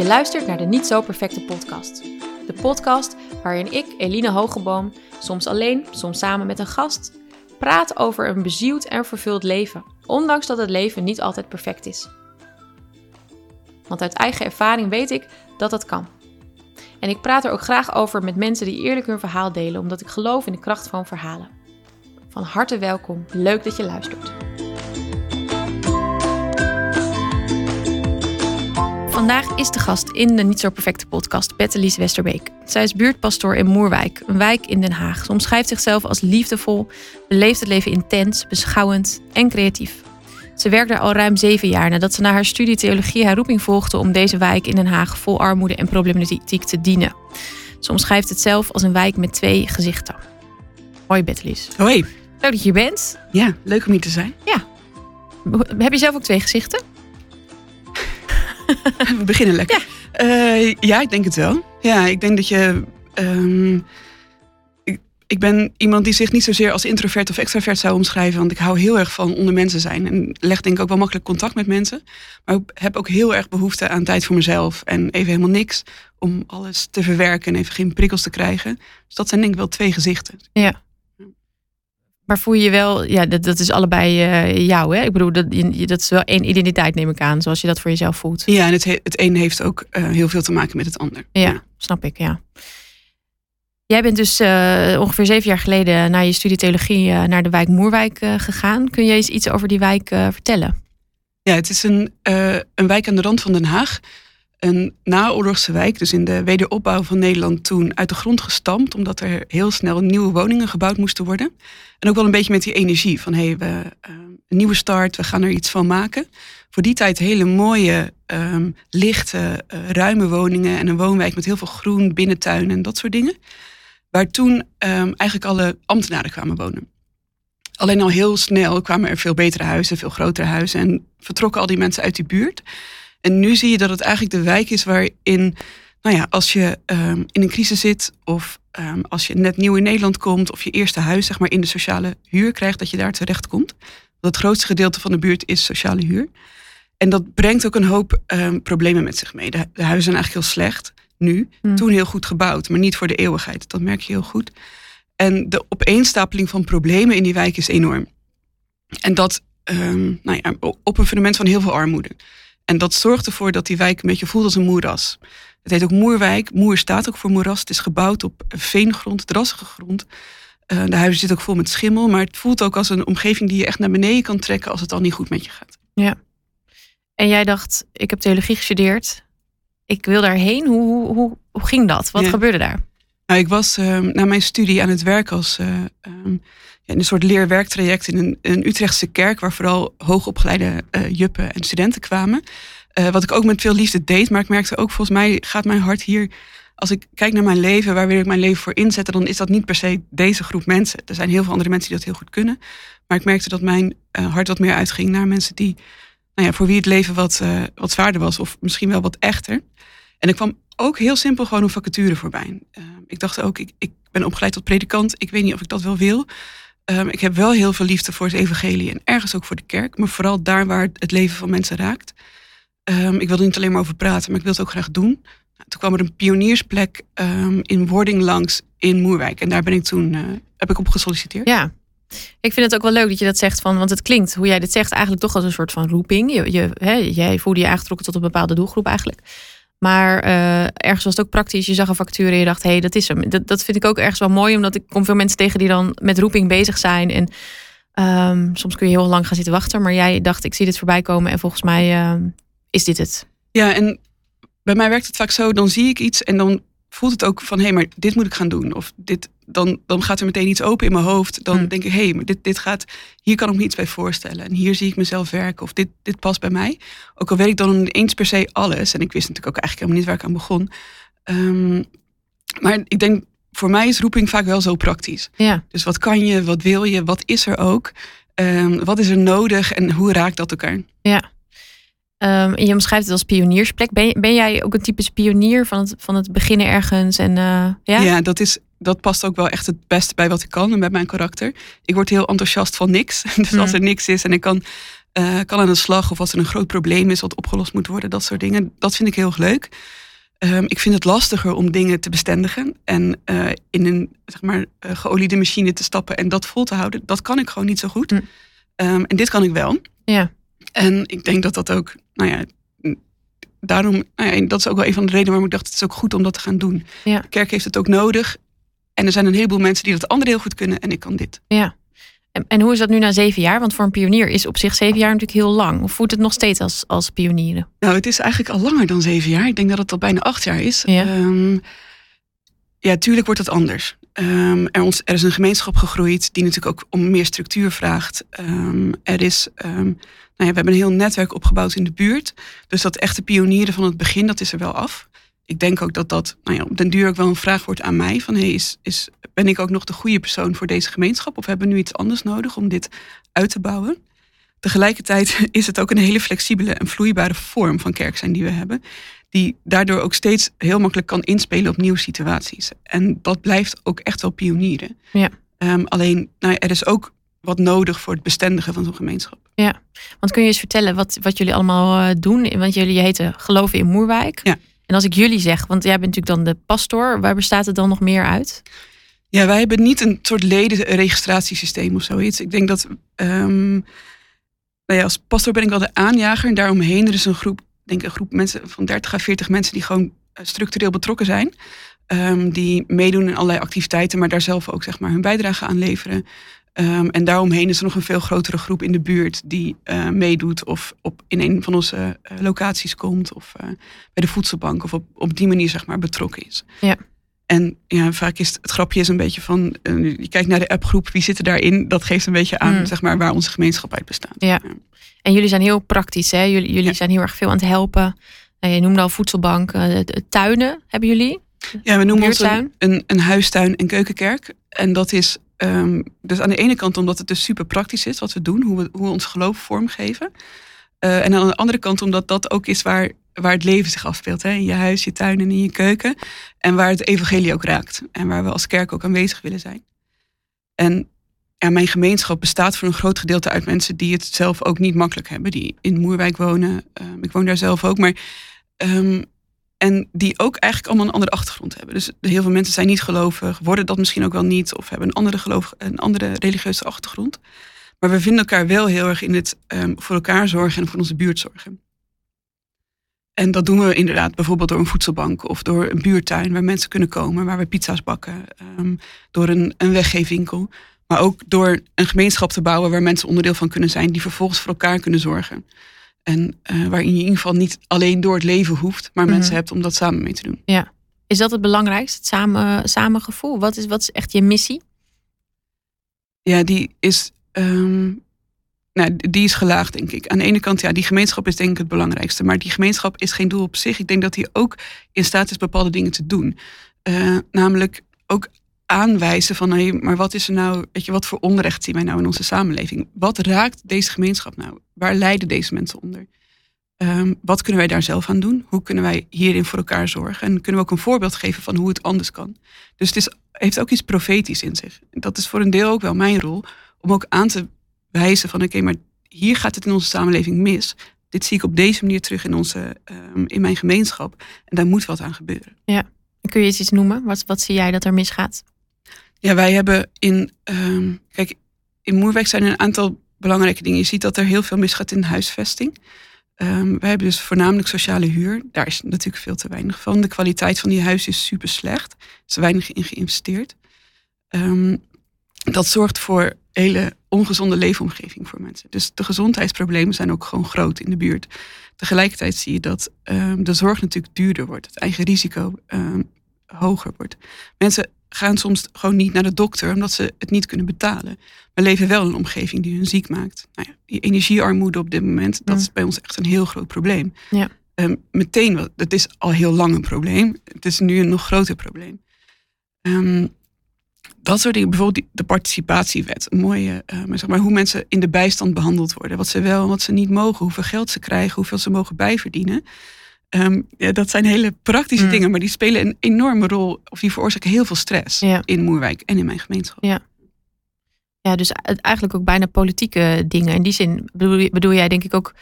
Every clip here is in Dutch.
Je luistert naar de Niet Zo Perfecte Podcast. De podcast waarin ik, Eline Hogeboom, soms alleen, soms samen met een gast, praat over een bezield en vervuld leven, ondanks dat het leven niet altijd perfect is. Want uit eigen ervaring weet ik dat dat kan. En ik praat er ook graag over met mensen die eerlijk hun verhaal delen, omdat ik geloof in de kracht van verhalen. Van harte welkom, leuk dat je luistert. Vandaag is de gast in de Niet Zo Perfecte podcast Bettelies Westerbeek. Zij is buurtpastoor in Moerwijk, een wijk in Den Haag. Ze omschrijft zichzelf als liefdevol, beleeft het leven intens, beschouwend en creatief. Ze werkt er al ruim zeven jaar nadat ze na haar studie theologie haar roeping volgde om deze wijk in Den Haag vol armoede en problematiek te dienen. Ze omschrijft het zelf als een wijk met twee gezichten. Hoi Bettelies. Hoi. Leuk dat je hier bent. Ja, leuk om hier te zijn. Ja. Heb je zelf ook twee gezichten? We beginnen lekker. Ja. Uh, ja, ik denk het wel. Ja, ik denk dat je. Um, ik, ik, ben iemand die zich niet zozeer als introvert of extravert zou omschrijven. Want ik hou heel erg van onder mensen zijn. En leg denk ik ook wel makkelijk contact met mensen. Maar ik heb ook heel erg behoefte aan tijd voor mezelf. En even helemaal niks om alles te verwerken en even geen prikkels te krijgen. Dus dat zijn denk ik wel twee gezichten. Ja. Maar voel je je wel, ja, dat, dat is allebei uh, jou, hè? Ik bedoel, dat, dat is wel één identiteit, neem ik aan, zoals je dat voor jezelf voelt. Ja, en het, het een heeft ook uh, heel veel te maken met het ander. Ja, snap ik, ja. Jij bent dus uh, ongeveer zeven jaar geleden na je studie theologie naar de wijk Moerwijk gegaan. Kun je eens iets over die wijk vertellen? Ja, het is een, een wijk aan de rand van Den Haag een naoorlogse wijk, dus in de wederopbouw van Nederland toen uit de grond gestampt, omdat er heel snel nieuwe woningen gebouwd moesten worden. En ook wel een beetje met die energie van hé, hey, we uh, een nieuwe start, we gaan er iets van maken. Voor die tijd hele mooie, um, lichte, uh, ruime woningen en een woonwijk met heel veel groen, binnentuin en dat soort dingen. Waar toen um, eigenlijk alle ambtenaren kwamen wonen. Alleen al heel snel kwamen er veel betere huizen, veel grotere huizen en vertrokken al die mensen uit die buurt. En nu zie je dat het eigenlijk de wijk is waarin, nou ja, als je um, in een crisis zit of um, als je net nieuw in Nederland komt of je eerste huis zeg maar in de sociale huur krijgt, dat je daar terecht komt. Het grootste gedeelte van de buurt is sociale huur. En dat brengt ook een hoop um, problemen met zich mee. De, de, huizen zijn eigenlijk heel slecht nu. Hmm. Toen heel goed gebouwd, maar niet voor de eeuwigheid. Dat merk je heel goed. En de opeenstapeling van problemen in die wijk is enorm. En dat nou ja, op een fundament van heel veel armoede. En dat zorgt ervoor dat die wijk een beetje voelt als een moeras. Het heet ook Moerwijk. Moer staat ook voor moeras. Het is gebouwd op veengrond, drassige grond. Uh, de huizen zitten ook vol met schimmel. Maar het voelt ook als een omgeving die je echt naar beneden kan trekken als het al niet goed met je gaat. Ja. En jij dacht, ik heb theologie gestudeerd. Ik wil daarheen. Hoe, hoe, hoe, hoe ging dat? Wat gebeurde daar? Nou, ik was uh, na mijn studie aan het werk als uh, um, in een soort leerwerktraject in een, een Utrechtse kerk, waar vooral hoogopgeleide uh, juppen en studenten kwamen. Uh, wat ik ook met veel liefde deed, maar ik merkte ook, volgens mij gaat mijn hart hier, als ik kijk naar mijn leven, waar wil ik mijn leven voor inzetten, dan is dat niet per se deze groep mensen. Er zijn heel veel andere mensen die dat heel goed kunnen. Maar ik merkte dat mijn uh, hart wat meer uitging naar mensen die, nou ja, voor wie het leven wat, wat zwaarder was, of misschien wel wat echter. En ik kwam ook heel simpel gewoon een vacature voorbij. ik dacht ook, ik, ik ben opgeleid tot predikant, ik weet niet of ik dat wel wil. Um, ik heb wel heel veel liefde voor het evangelie en ergens ook voor de kerk, maar vooral daar waar het leven van mensen raakt. Um, ik wilde niet alleen maar over praten, maar ik wil het ook graag doen. Nou, toen kwam er een pioniersplek um, in wording langs in Moerwijk en daar ben ik toen uh, heb ik op gesolliciteerd. Ja. Ik vind het ook wel leuk dat je dat zegt van, want het klinkt hoe jij dit zegt eigenlijk toch als een soort van roeping. Je, hè, jij voelde je aangetrokken tot een bepaalde doelgroep eigenlijk. Maar uh, ergens was het ook praktisch. Je zag een factuur en je dacht, hé, hey, dat is hem. Dat, dat vind ik ook ergens wel mooi, omdat ik kom veel mensen tegen die dan met roeping bezig zijn. En um, soms kun je heel lang gaan zitten wachten. Maar jij dacht, ik zie dit voorbij komen en volgens mij uh, is dit het. Ja, en bij mij werkt het vaak zo, dan zie ik iets en dan voelt het ook van, hé, hey, maar dit moet ik gaan doen. Of dit, dan, dan gaat er meteen iets open in mijn hoofd. Dan hmm. denk ik, hé, hey, maar dit, dit gaat, hier kan ik me iets bij voorstellen. En hier zie ik mezelf werken. Of dit, dit past bij mij. Ook al weet ik dan eens per se alles. En ik wist natuurlijk ook eigenlijk helemaal niet waar ik aan begon. Um, maar ik denk, voor mij is roeping vaak wel zo praktisch. Ja. Dus wat kan je, wat wil je, wat is er ook? Um, wat is er nodig en hoe raakt dat elkaar? Ja. Um, je omschrijft het als pioniersplek. Ben, ben jij ook een typisch pionier van het, van het beginnen ergens? En, uh, ja? ja, dat, is, dat past ook wel echt het beste bij wat ik kan en met mijn karakter. Ik word heel enthousiast van niks. Dus als hmm. er niks is en ik kan uh, kan aan de slag. Of als er een groot probleem is wat opgelost moet worden. Dat soort dingen. Dat vind ik heel erg leuk. Um, ik vind het lastiger om dingen te bestendigen. En uh, in een zeg maar, uh, geoliede machine te stappen en dat vol te houden. Dat kan ik gewoon niet zo goed. Mm. Um, en dit kan ik wel. Ja. En ik denk dat dat ook, nou ja, daarom, nou ja, dat is ook wel een van de redenen waarom ik dacht, het is ook goed om dat te gaan doen. Ja. De kerk heeft het ook nodig. En er zijn een heleboel mensen die dat andere heel goed kunnen en ik kan dit. Ja. En, en hoe is dat nu na zeven jaar? Want voor een pionier is op zich zeven jaar natuurlijk heel lang. Of voelt het nog steeds als, als pionieren? Nou, het is eigenlijk al langer dan zeven jaar. Ik denk dat het al bijna acht jaar is. Ja, um, ja tuurlijk wordt het anders. Um, er, ons, er, is een gemeenschap gegroeid die natuurlijk ook om meer structuur vraagt. Um, er is, ja, we hebben een heel netwerk opgebouwd in de buurt. Dus dat echte pionieren van het begin, dat is er wel af ik denk ook dat dat nou ja, op den duur ook wel een vraag wordt aan mij. Van hey, is, is, ben ik ook nog de goede persoon voor deze gemeenschap? Of hebben we nu iets anders nodig om dit uit te bouwen? Tegelijkertijd is het ook een hele flexibele en vloeibare vorm van kerk zijn die we hebben. Die daardoor ook steeds heel makkelijk kan inspelen op nieuwe situaties. En dat blijft ook echt wel pionieren. Ja. Um, alleen, nou, er is ook wat nodig voor het bestendigen van zo'n gemeenschap. Ja, want kun je eens vertellen wat, wat jullie allemaal uh, doen? Want jullie heten Geloven in Moerwijk. Ja. En als ik jullie zeg, want jij bent natuurlijk dan de pastor, waar bestaat het dan nog meer uit? Ja, wij hebben niet een soort ledenregistratiesysteem of zoiets. Ik denk dat, um, nou ja, als pastor ben ik wel de aanjager en daaromheen er is een groep, denk een groep mensen van 30 à 40 mensen die gewoon eh, structureel betrokken zijn. Um, die meedoen in allerlei activiteiten, maar daar zelf ook zeg maar hun bijdrage aan leveren. Um, en daaromheen is er nog een veel grotere groep in de buurt die uh, meedoet of op, in een van onze uh, locaties komt of uh, bij de voedselbank of op, op die manier zeg maar betrokken is. Ja. En ja, vaak is het, het grapje is een beetje van, je kijkt naar de appgroep, wie zit er daarin? Dat geeft een beetje aan mm. zeg maar, waar onze gemeenschap uit bestaat. Ja. ja. En jullie zijn heel praktisch, hè? Jullie, jullie ja. zijn heel erg veel aan het helpen. je noemde al voedselbank, tuinen hebben jullie? Ja, we noemen ons een, een, een huistuin en keukenkerk. En dat is Um, dus aan de ene kant omdat het dus super praktisch is wat we doen, hoe we, hoe we ons geloof vormgeven. Uh, en aan de andere kant omdat dat ook is waar, waar het leven zich afspeelt. Hè? In je huis, je tuin en in je keuken. En waar het evangelie ook raakt. En waar we als kerk ook aanwezig willen zijn. En ja, mijn gemeenschap bestaat voor een groot gedeelte uit mensen die het zelf ook niet makkelijk hebben. Die in Moerwijk wonen. Um, ik woon daar zelf ook. Maar um, en die ook eigenlijk allemaal een andere achtergrond hebben. Dus heel veel mensen zijn niet gelovig, worden dat misschien ook wel niet, of hebben een andere, geloof, een andere religieuze achtergrond. Maar we vinden elkaar wel heel erg in het um, voor elkaar zorgen en voor onze buurt zorgen. En dat doen we inderdaad bijvoorbeeld door een voedselbank of door een buurtuin waar mensen kunnen komen, waar we pizza's bakken, um, door een, een weggeefwinkel. Maar ook door een gemeenschap te bouwen waar mensen onderdeel van kunnen zijn, die vervolgens voor elkaar kunnen zorgen. En uh, waarin je in ieder geval niet alleen door het leven hoeft, maar mm -hmm. mensen hebt om dat samen mee te doen. Ja. Is dat het belangrijkste, het samen, samengevoel? Wat is, wat is echt je missie? Ja, die is, um, nou, die is gelaagd, denk ik. Aan de ene kant, ja, die gemeenschap is denk ik het belangrijkste. Maar die gemeenschap is geen doel op zich. Ik denk dat die ook in staat is bepaalde dingen te doen. Uh, namelijk ook aanwijzen van, hey, maar wat is er nou, weet je, wat voor onrecht zien wij nou in onze samenleving? Wat raakt deze gemeenschap nou? Waar lijden deze mensen onder? Um, wat kunnen wij daar zelf aan doen? Hoe kunnen wij hierin voor elkaar zorgen? En kunnen we ook een voorbeeld geven van hoe het anders kan? Dus het is, heeft ook iets profetisch in zich. Dat is voor een deel ook wel mijn rol, om ook aan te wijzen van, oké, maar hier gaat het in onze samenleving mis. Dit zie ik op deze manier terug in, onze, um, in mijn gemeenschap. En daar moet wat aan gebeuren. Ja, kun je iets noemen? Wat, wat zie jij dat er misgaat? Ja, wij hebben in. Um, kijk, in Moerwijk zijn er een aantal belangrijke dingen. Je ziet dat er heel veel misgaat in huisvesting. Um, wij hebben dus voornamelijk sociale huur. Daar is natuurlijk veel te weinig van. De kwaliteit van die huizen is super slecht. Er is weinig in geïnvesteerd. Um, dat zorgt voor hele ongezonde leefomgeving voor mensen. Dus de gezondheidsproblemen zijn ook gewoon groot in de buurt. Tegelijkertijd zie je dat de zorg natuurlijk duurder wordt. Het eigen risico hoger wordt. Mensen gaan soms gewoon niet naar de dokter omdat ze het niet kunnen betalen. We leven wel in een omgeving die hun ziek maakt. Nou ja, die energiearmoede op dit moment, dat is bij ons echt een heel groot probleem. Ja. Um, meteen, dat is al heel lang een probleem. Het is nu een nog groter probleem. Um, dat soort dingen, bijvoorbeeld de participatiewet, een mooie, uh, maar zeg maar, hoe mensen in de bijstand behandeld worden, wat ze wel en wat ze niet mogen, hoeveel geld ze krijgen, hoeveel ze mogen bijverdienen. Um, ja, dat zijn hele praktische mm. dingen, maar die spelen een enorme rol, of die veroorzaken heel veel stress ja. in Moerwijk en in mijn gemeenschap. Ja. Ja, dus eigenlijk ook bijna politieke dingen. In die zin bedoel, bedoel jij denk ik ook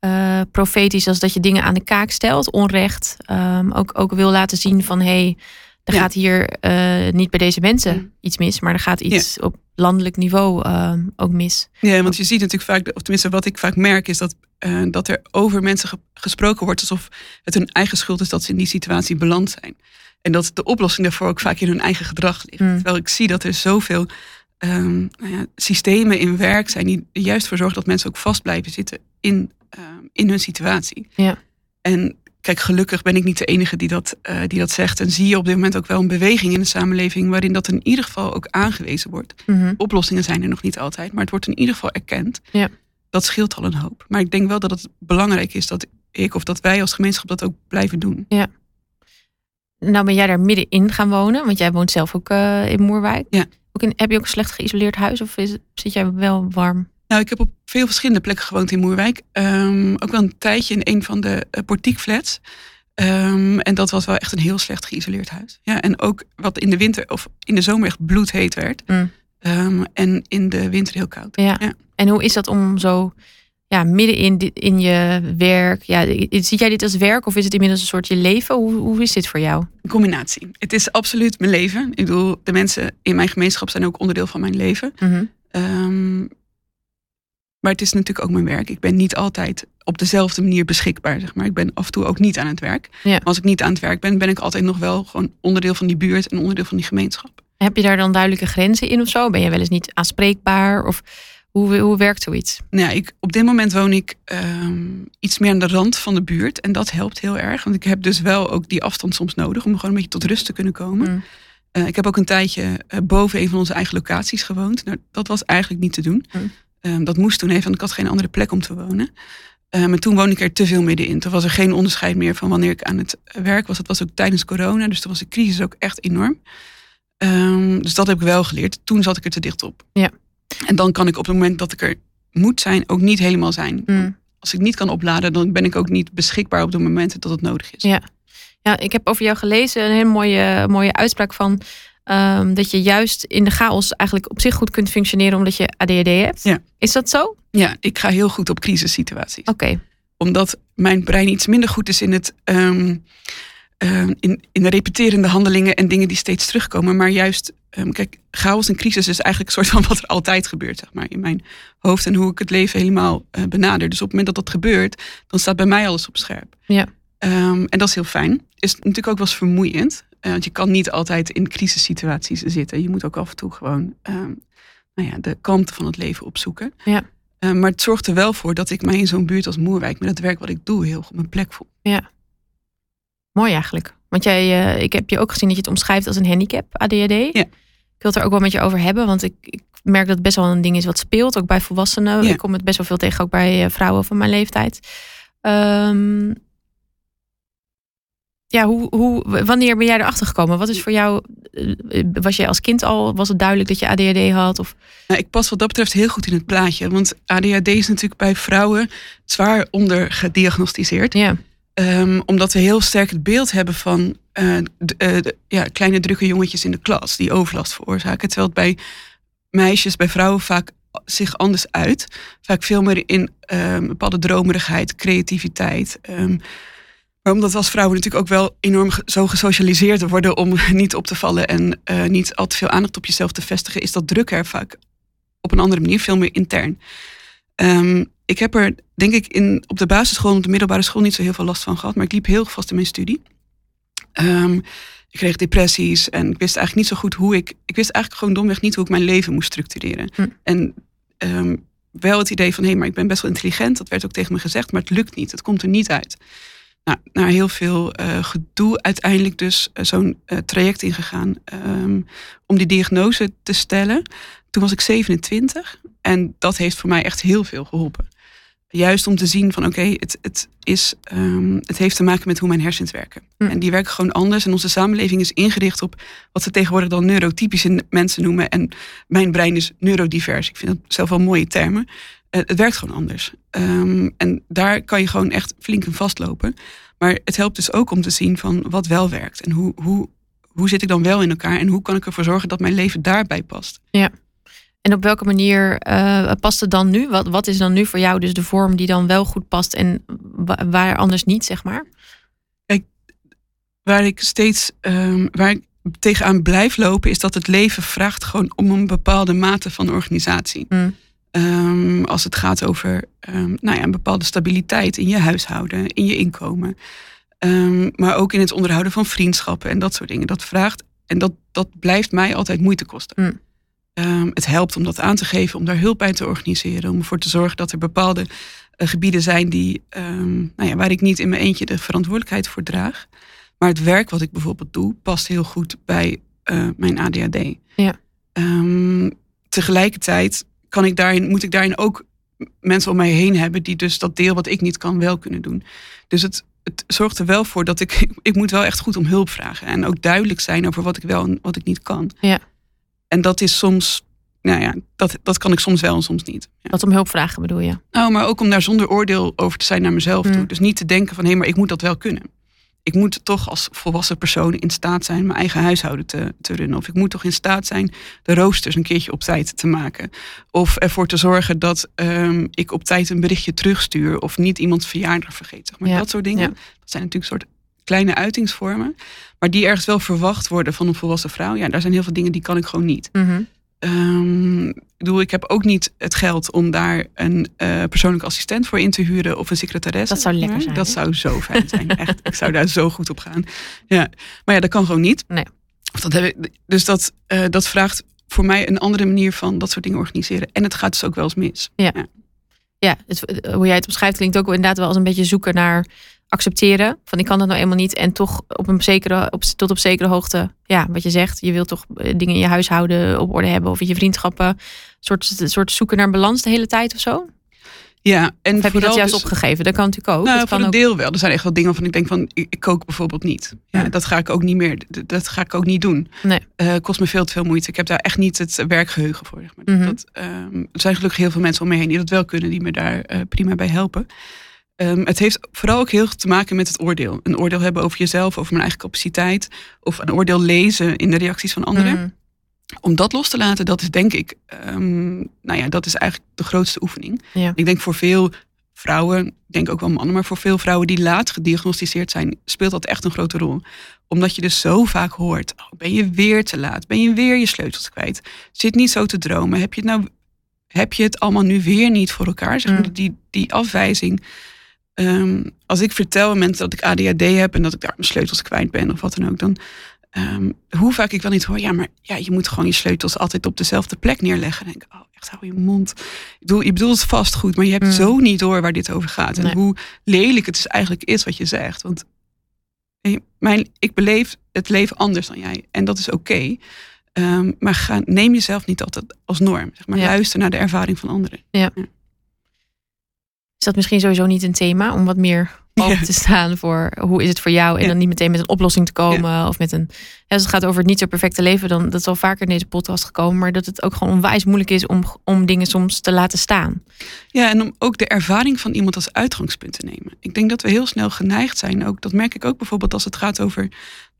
uh, profetisch als dat je dingen aan de kaak stelt, onrecht. Um, ook, ook wil laten zien van hé, hey, er gaat hier uh, niet bij deze mensen mm. iets mis, maar er gaat iets op landelijk niveau uh, ook mis. Ja, want je ziet natuurlijk vaak, of tenminste wat ik vaak merk, is dat, uh, dat er over mensen ge gesproken wordt alsof het hun eigen schuld is dat ze in die situatie beland zijn. En dat de oplossing daarvoor ook vaak in hun eigen gedrag ligt. Mm. Terwijl ik zie dat er zoveel um, nou ja, systemen in werk zijn die er juist voor zorgen dat mensen ook vast blijven zitten in, um, in hun situatie. Ja. En kijk, gelukkig ben ik niet de enige die dat, uh, die dat zegt. En zie je op dit moment ook wel een beweging in de samenleving waarin dat in ieder geval ook aangewezen wordt. Mm -hmm. Oplossingen zijn er nog niet altijd, maar het wordt in ieder geval erkend. Ja. Dat scheelt al een hoop. Maar ik denk wel dat het belangrijk is dat ik of dat wij als gemeenschap dat ook blijven doen. Ja. Nou ben jij daar middenin gaan wonen, want jij woont zelf ook uh, in Moerwijk. Ja. Ook in, heb je ook een slecht geïsoleerd huis of is, zit jij wel warm? Nou, ik heb op veel verschillende plekken gewoond in Moerwijk. Um, ook wel een tijdje in een van de uh, portiekflats. Um, en dat was wel echt een heel slecht geïsoleerd huis. Ja, en ook wat in de winter of in de zomer echt bloedheet werd. Mm. Um, en in de winter heel koud. Ja. ja. En hoe is dat om zo ja, midden in, in je werk. Ja, zie jij dit als werk of is het inmiddels een soort je leven? Hoe, hoe is dit voor jou? Een combinatie. Het is absoluut mijn leven. Ik bedoel, de mensen in mijn gemeenschap zijn ook onderdeel van mijn leven. Mm -hmm. um, maar het is natuurlijk ook mijn werk. Ik ben niet altijd op dezelfde manier beschikbaar. Zeg maar. Ik ben af en toe ook niet aan het werk. Ja. Maar als ik niet aan het werk ben, ben ik altijd nog wel gewoon onderdeel van die buurt en onderdeel van die gemeenschap. Heb je daar dan duidelijke grenzen in of zo? Ben je wel eens niet aanspreekbaar? Of hoe, hoe werkt zoiets? Nou ja, ik, op dit moment woon ik um, iets meer aan de rand van de buurt. En dat helpt heel erg. Want ik heb dus wel ook die afstand soms nodig om gewoon een beetje tot rust te kunnen komen. Mm. Uh, ik heb ook een tijdje uh, boven een van onze eigen locaties gewoond. Nou, dat was eigenlijk niet te doen. Mm. Um, dat moest toen even, want ik had geen andere plek om te wonen. Uh, maar toen woonde ik er te veel middenin. Toen was er geen onderscheid meer van wanneer ik aan het werk was. Dat was ook tijdens corona, dus toen was de crisis ook echt enorm. Um, dus dat heb ik wel geleerd. Toen zat ik er te dicht op. Ja. En dan kan ik op het moment dat ik er moet zijn, ook niet helemaal zijn. Mm. Als ik niet kan opladen, dan ben ik ook niet beschikbaar op de momenten dat het nodig is. Ja, ja ik heb over jou gelezen een hele mooie, mooie uitspraak van um, dat je juist in de chaos eigenlijk op zich goed kunt functioneren omdat je ADHD hebt. Ja. Is dat zo? Ja, ik ga heel goed op crisissituaties. Oké. Okay. Omdat mijn brein iets minder goed is in het um, um, in, in de repeterende handelingen en dingen die steeds terugkomen. Maar juist, um, kijk, chaos en crisis is eigenlijk een soort van wat er altijd gebeurt, zeg maar, in mijn hoofd en hoe ik het leven helemaal uh, benader. Dus op het moment dat dat gebeurt, dan staat bij mij alles op scherp. Ja. en dat is heel fijn. Is natuurlijk ook wel eens vermoeiend. Uh, want je kan niet altijd in crisissituaties zitten. Je moet ook af en toe gewoon nou ja, de kalmte van het leven opzoeken. Ja. Uh, maar het zorgt er wel voor dat ik mij in zo'n buurt als Moerwijk met het werk wat ik doe heel goed op mijn plek voel. Ja. Mooi eigenlijk. Want jij, uh, ik heb je ook gezien dat je het omschrijft als een handicap, ADHD. Ja. Ik wil het er ook wel met je over hebben, want ik, ik merk dat het best wel een ding is wat speelt, ook bij volwassenen. Ja. Ik kom het best wel veel tegen, ook bij uh, vrouwen van mijn leeftijd. Um, ja, hoe, hoe, wanneer ben jij erachter gekomen? Wat is voor jou, was jij als kind al, was het duidelijk dat je ADHD had? Of? Nou, ik pas wat dat betreft heel goed in het plaatje. Want ADHD is natuurlijk bij vrouwen zwaar ondergediagnosticeerd. Ja. Um, omdat we heel sterk het beeld hebben van uh, de, ja, kleine drukke jongetjes in de klas die overlast veroorzaken. Terwijl het bij meisjes, bij vrouwen vaak zich anders uit. Vaak veel meer in um, bepaalde dromerigheid, creativiteit. Um, maar omdat we als vrouwen natuurlijk ook wel enorm zo gesocialiseerd worden om niet op te vallen en uh, niet al te veel aandacht op jezelf te vestigen, is dat druk er vaak op een andere manier, veel meer intern. Um, ik heb er, denk ik, in, op de basisschool en op de middelbare school niet zo heel veel last van gehad, maar ik liep heel vast in mijn studie. Um, ik kreeg depressies en ik wist eigenlijk niet zo goed hoe ik. Ik wist eigenlijk gewoon domweg niet hoe ik mijn leven moest structureren. Hm. En um, wel het idee van hé, hey, maar ik ben best wel intelligent. Dat werd ook tegen me gezegd, maar het lukt niet. Het komt er niet uit. Nou, naar heel veel uh, gedoe uiteindelijk dus uh, zo'n uh, traject ingegaan um, om die diagnose te stellen. Toen was ik 27 en dat heeft voor mij echt heel veel geholpen. Juist om te zien van oké, okay, het, het, is, um, het heeft te maken met hoe mijn hersens werken. Hm. En die werken gewoon anders. En onze samenleving is ingericht op wat we tegenwoordig dan neurotypische mensen noemen. En mijn brein is neurodivers. Ik vind dat zelf wel mooie termen. Uh, het werkt gewoon anders. Um, en daar kan je gewoon echt flink in vastlopen. Maar het helpt dus ook om te zien van wat wel werkt. En hoe, hoe, hoe zit ik dan wel in elkaar? En hoe kan ik ervoor zorgen dat mijn leven daarbij past? Ja. En op welke manier uh, past het dan nu? Wat, wat is dan nu voor jou dus de vorm die dan wel goed past en waar anders niet, zeg maar? Kijk, waar ik steeds um, waar ik tegenaan blijf lopen, is dat het leven vraagt gewoon om een bepaalde mate van organisatie. Mm. Um, als het gaat over um, nou ja, een bepaalde stabiliteit in je huishouden, in je inkomen. Maar ook in het onderhouden van vriendschappen en dat soort dingen. Dat vraagt, en dat, dat blijft mij altijd moeite kosten. Mm. Het helpt om dat aan te geven, om daar hulp bij te organiseren. Om ervoor te zorgen dat er bepaalde uh, gebieden zijn die, nou ja, waar ik niet in mijn eentje de verantwoordelijkheid voor draag. Maar het werk wat ik bijvoorbeeld doe, past heel goed bij uh, mijn ADHD. Ja. tegelijkertijd kan ik daarin, moet ik daarin ook mensen om mij heen hebben die dus dat deel wat ik niet kan wel kunnen doen. Dus het, het zorgt er wel voor dat ik, ik moet wel echt goed om hulp vragen. En ook duidelijk zijn over wat ik wel en wat ik niet kan. Ja. En dat is soms, nou ja, dat, dat kan ik soms wel en soms niet. Ja. Wat om hulp vragen bedoel je? Nou, maar ook om daar zonder oordeel over te zijn naar mezelf toe. Mm. Dus niet te denken van hé, maar ik moet dat wel kunnen ik moet toch als volwassen persoon in staat zijn mijn eigen huishouden te, te runnen. Of ik moet toch in staat zijn de roosters een keertje op tijd te maken. Of ervoor te zorgen dat um, ik op tijd een berichtje terugstuur. Of niet iemands verjaardag vergeet. Zeg maar dat soort dingen. Dat zijn natuurlijk soort kleine uitingsvormen. Maar die ergens wel verwacht worden van een volwassen vrouw. Ja, daar zijn heel veel dingen die kan ik gewoon niet. Mm Um, ik bedoel, ik heb ook niet het geld om daar een uh, persoonlijke assistent voor in te huren of een secretaresse. Dat zou lekker zijn. Dat zou zo fijn zijn. Echt, ik zou daar zo goed op gaan. Ja. Maar ja, dat kan gewoon niet. Nee. Dat heb ik, dus dat, uh, dat vraagt voor mij een andere manier van dat soort dingen organiseren. En het gaat dus ook wel eens mis. Ja, ja. ja het, hoe jij het beschrijft klinkt ook inderdaad wel als een beetje zoeken naar accepteren. Van ik kan dat nou eenmaal niet. En toch op een zekere, op, tot op zekere hoogte, ja, wat je zegt. Je wilt toch eh, dingen in je huishouden op orde hebben. Of in je vriendschappen. Een soort, soort zoeken naar balans de hele tijd of zo. Ja, en of heb je dat juist dus, opgegeven? Dat kan natuurlijk ook. Nou, dat voor kan een deel wel. Er zijn echt wel dingen van ik denk van ik, kook bijvoorbeeld niet. Ja, Dat ga ik ook niet meer. Dat ga ik ook niet doen. Nee. Uh, kost me veel te veel moeite. Ik heb daar echt niet het werkgeheugen voor. Zeg maar. Mhm. dat, um, er zijn gelukkig heel veel mensen om me heen die dat wel kunnen, die me daar uh, prima bij helpen. Um, het heeft vooral ook heel veel te maken met het oordeel. Een oordeel hebben over jezelf, over mijn eigen capaciteit. Of een oordeel lezen in de reacties van anderen. Mm. Om dat los te laten, dat is denk ik, um, nou ja, dat is eigenlijk de grootste oefening. Ja. Ik denk voor veel vrouwen, ik denk ook wel mannen, maar voor veel vrouwen die laat gediagnosticeerd zijn, speelt dat echt een grote rol. Omdat je dus zo vaak hoort, oh, ben je weer te laat? Ben je weer je sleutels kwijt? Zit niet zo te dromen? Heb je het nou, heb je het allemaal nu weer niet voor elkaar? Zeg maar, mm. die, die afwijzing Um, als ik vertel aan mensen dat ik ADHD heb en dat ik daar mijn sleutels kwijt ben of wat dan ook, dan um, hoe vaak ik wel niet hoor, ja, maar ja, je moet gewoon je sleutels altijd op dezelfde plek neerleggen. En denk ik, oh, echt hou je mond. Ik bedoel, je bedoelt het vast goed, maar je hebt mm. zo niet door waar dit over gaat. En hoe lelijk het dus eigenlijk is wat je zegt. Want mijn, ik beleef het leven anders dan jij. En dat is oké. Okay. Um, maar ga, neem jezelf niet altijd als norm. Zeg maar. Luister naar de ervaring van anderen. Ja. ja is dat misschien sowieso niet een thema om wat meer open te staan voor hoe is het voor jou en dan niet meteen met een oplossing te komen of met een als het gaat over het niet zo perfecte leven dan dat is al vaker in deze podcast gekomen maar dat het ook gewoon onwijs moeilijk is om, om dingen soms te laten staan. Ja en om ook de ervaring van iemand als uitgangspunt te nemen. Ik denk dat we heel snel geneigd zijn ook dat merk ik ook bijvoorbeeld als het gaat over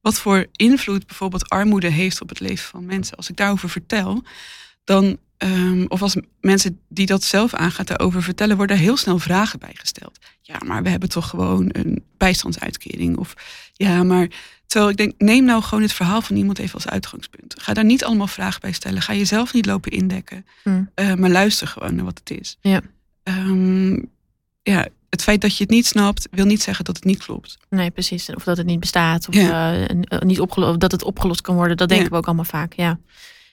wat voor invloed bijvoorbeeld armoede heeft op het leven van mensen. Als ik daarover vertel dan Ehm, of als mensen die dat zelf aangaat daarover vertellen, worden er heel snel vragen bij gesteld. Ja, maar we hebben toch gewoon een bijstandsuitkering. Of ja, maar terwijl ik denk, neem nou gewoon het verhaal van iemand even als uitgangspunt. Ga daar niet allemaal vragen bij stellen. Ga jezelf niet lopen indekken. Hmm. Eh, maar luister gewoon naar wat het is. Ja. Um, ja, het feit dat je het niet snapt, wil niet zeggen dat het niet klopt. Nee, precies. Of dat het niet bestaat. Of ja. uh, niet opgelost, dat het opgelost kan worden. Dat denken we ook allemaal vaak. Ja.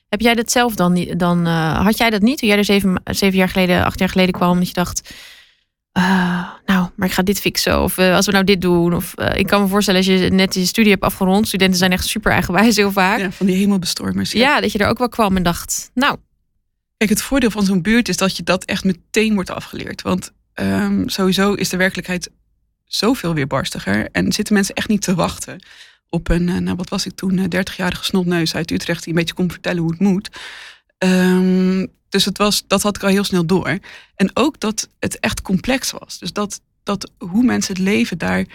Heb jij dat zelf dan? dan uh, had jij dat niet toen jij er zeven, zeven jaar geleden, acht jaar geleden kwam? Dat je dacht, uh, nou, maar ik ga dit fixen. Of uh, als we nou dit doen. Of ik kan me voorstellen als je net je studie hebt afgerond. Studenten zijn echt super eigenwijs heel vaak. Ja, van die hemelbestormers. Ja. ja, dat je er ook wel kwam en dacht, nou. Kijk, het voordeel van zo'n buurt is dat je dat echt meteen wordt afgeleerd. Want um, sowieso is de werkelijkheid zoveel weerbarstiger. En zitten mensen echt niet te wachten op een, eh, nou wat was ik toen, 30-jarige eh, snotneus uit Utrecht die een beetje kon vertellen hoe het moet. Um, dus het was, dat had ik al heel snel door. En ook dat het echt complex was. Dus dat, dat hoe mensen het leven daar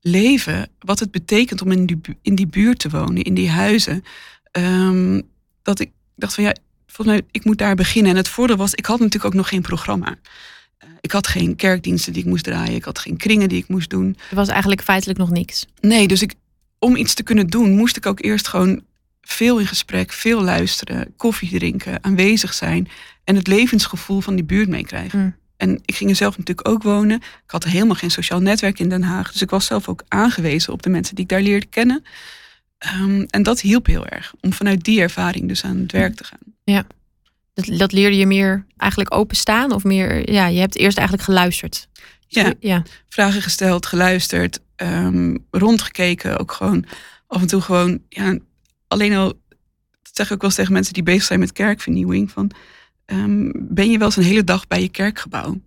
leven, wat het betekent om in die, in die buurt te wonen, in die huizen. Um, dat ik dacht van ja, volgens mij, ik moet daar beginnen. En het voordeel was, ik had natuurlijk ook nog geen programma. Uh, ik had geen kerkdiensten die ik moest draaien. Ik had geen kringen die ik moest doen. Er was eigenlijk feitelijk nog niks. Nee, dus ik, om iets te kunnen doen, moest ik ook eerst gewoon veel in gesprek, veel luisteren, koffie drinken, aanwezig zijn en het levensgevoel van die buurt meekrijgen. Mm. En ik ging er zelf natuurlijk ook wonen. Ik had helemaal geen sociaal netwerk in Den Haag. Dus ik was zelf ook aangewezen op de mensen die ik daar leerde kennen. Um, en dat hielp heel erg. Om vanuit die ervaring dus aan het werk te gaan. Ja. Dat, dat leerde je meer eigenlijk openstaan? Of meer, ja, je hebt eerst eigenlijk geluisterd. Ja, ja. vragen gesteld, geluisterd, um, rondgekeken. Ook gewoon af en toe gewoon, ja, alleen al, dat zeg ik ook wel eens tegen mensen die bezig zijn met kerkvernieuwing. Van, um, ben je wel eens een hele dag bij je kerkgebouw?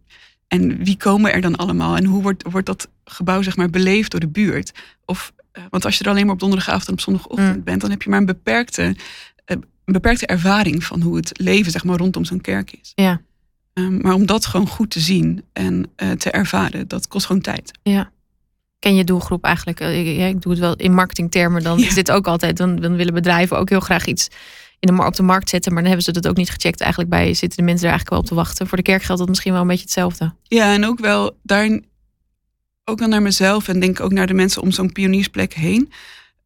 En wie komen er dan allemaal? En hoe wordt, wordt dat gebouw zeg maar beleefd door de buurt? Of, uh, want als je er alleen maar op donderdagavond en op zondagochtend mm. bent, dan heb je maar een beperkte, uh, een beperkte ervaring van hoe het leven zeg maar rondom zo'n kerk is. Ja. Um, maar om dat gewoon goed te zien en uh, te ervaren, dat kost gewoon tijd. Ja ken je doelgroep eigenlijk? Ik, ik doe het wel in marketingtermen. Dan is dit ook altijd. Dan, dan willen bedrijven ook heel graag iets in de, op de markt zetten. Maar dan hebben ze dat ook niet gecheckt. Eigenlijk bij zitten de mensen er eigenlijk wel op te wachten. Voor de kerk geldt dat misschien wel een beetje hetzelfde. Ja, en ook wel daar ook wel naar mezelf en denk ook naar de mensen om zo'n pioniersplek heen.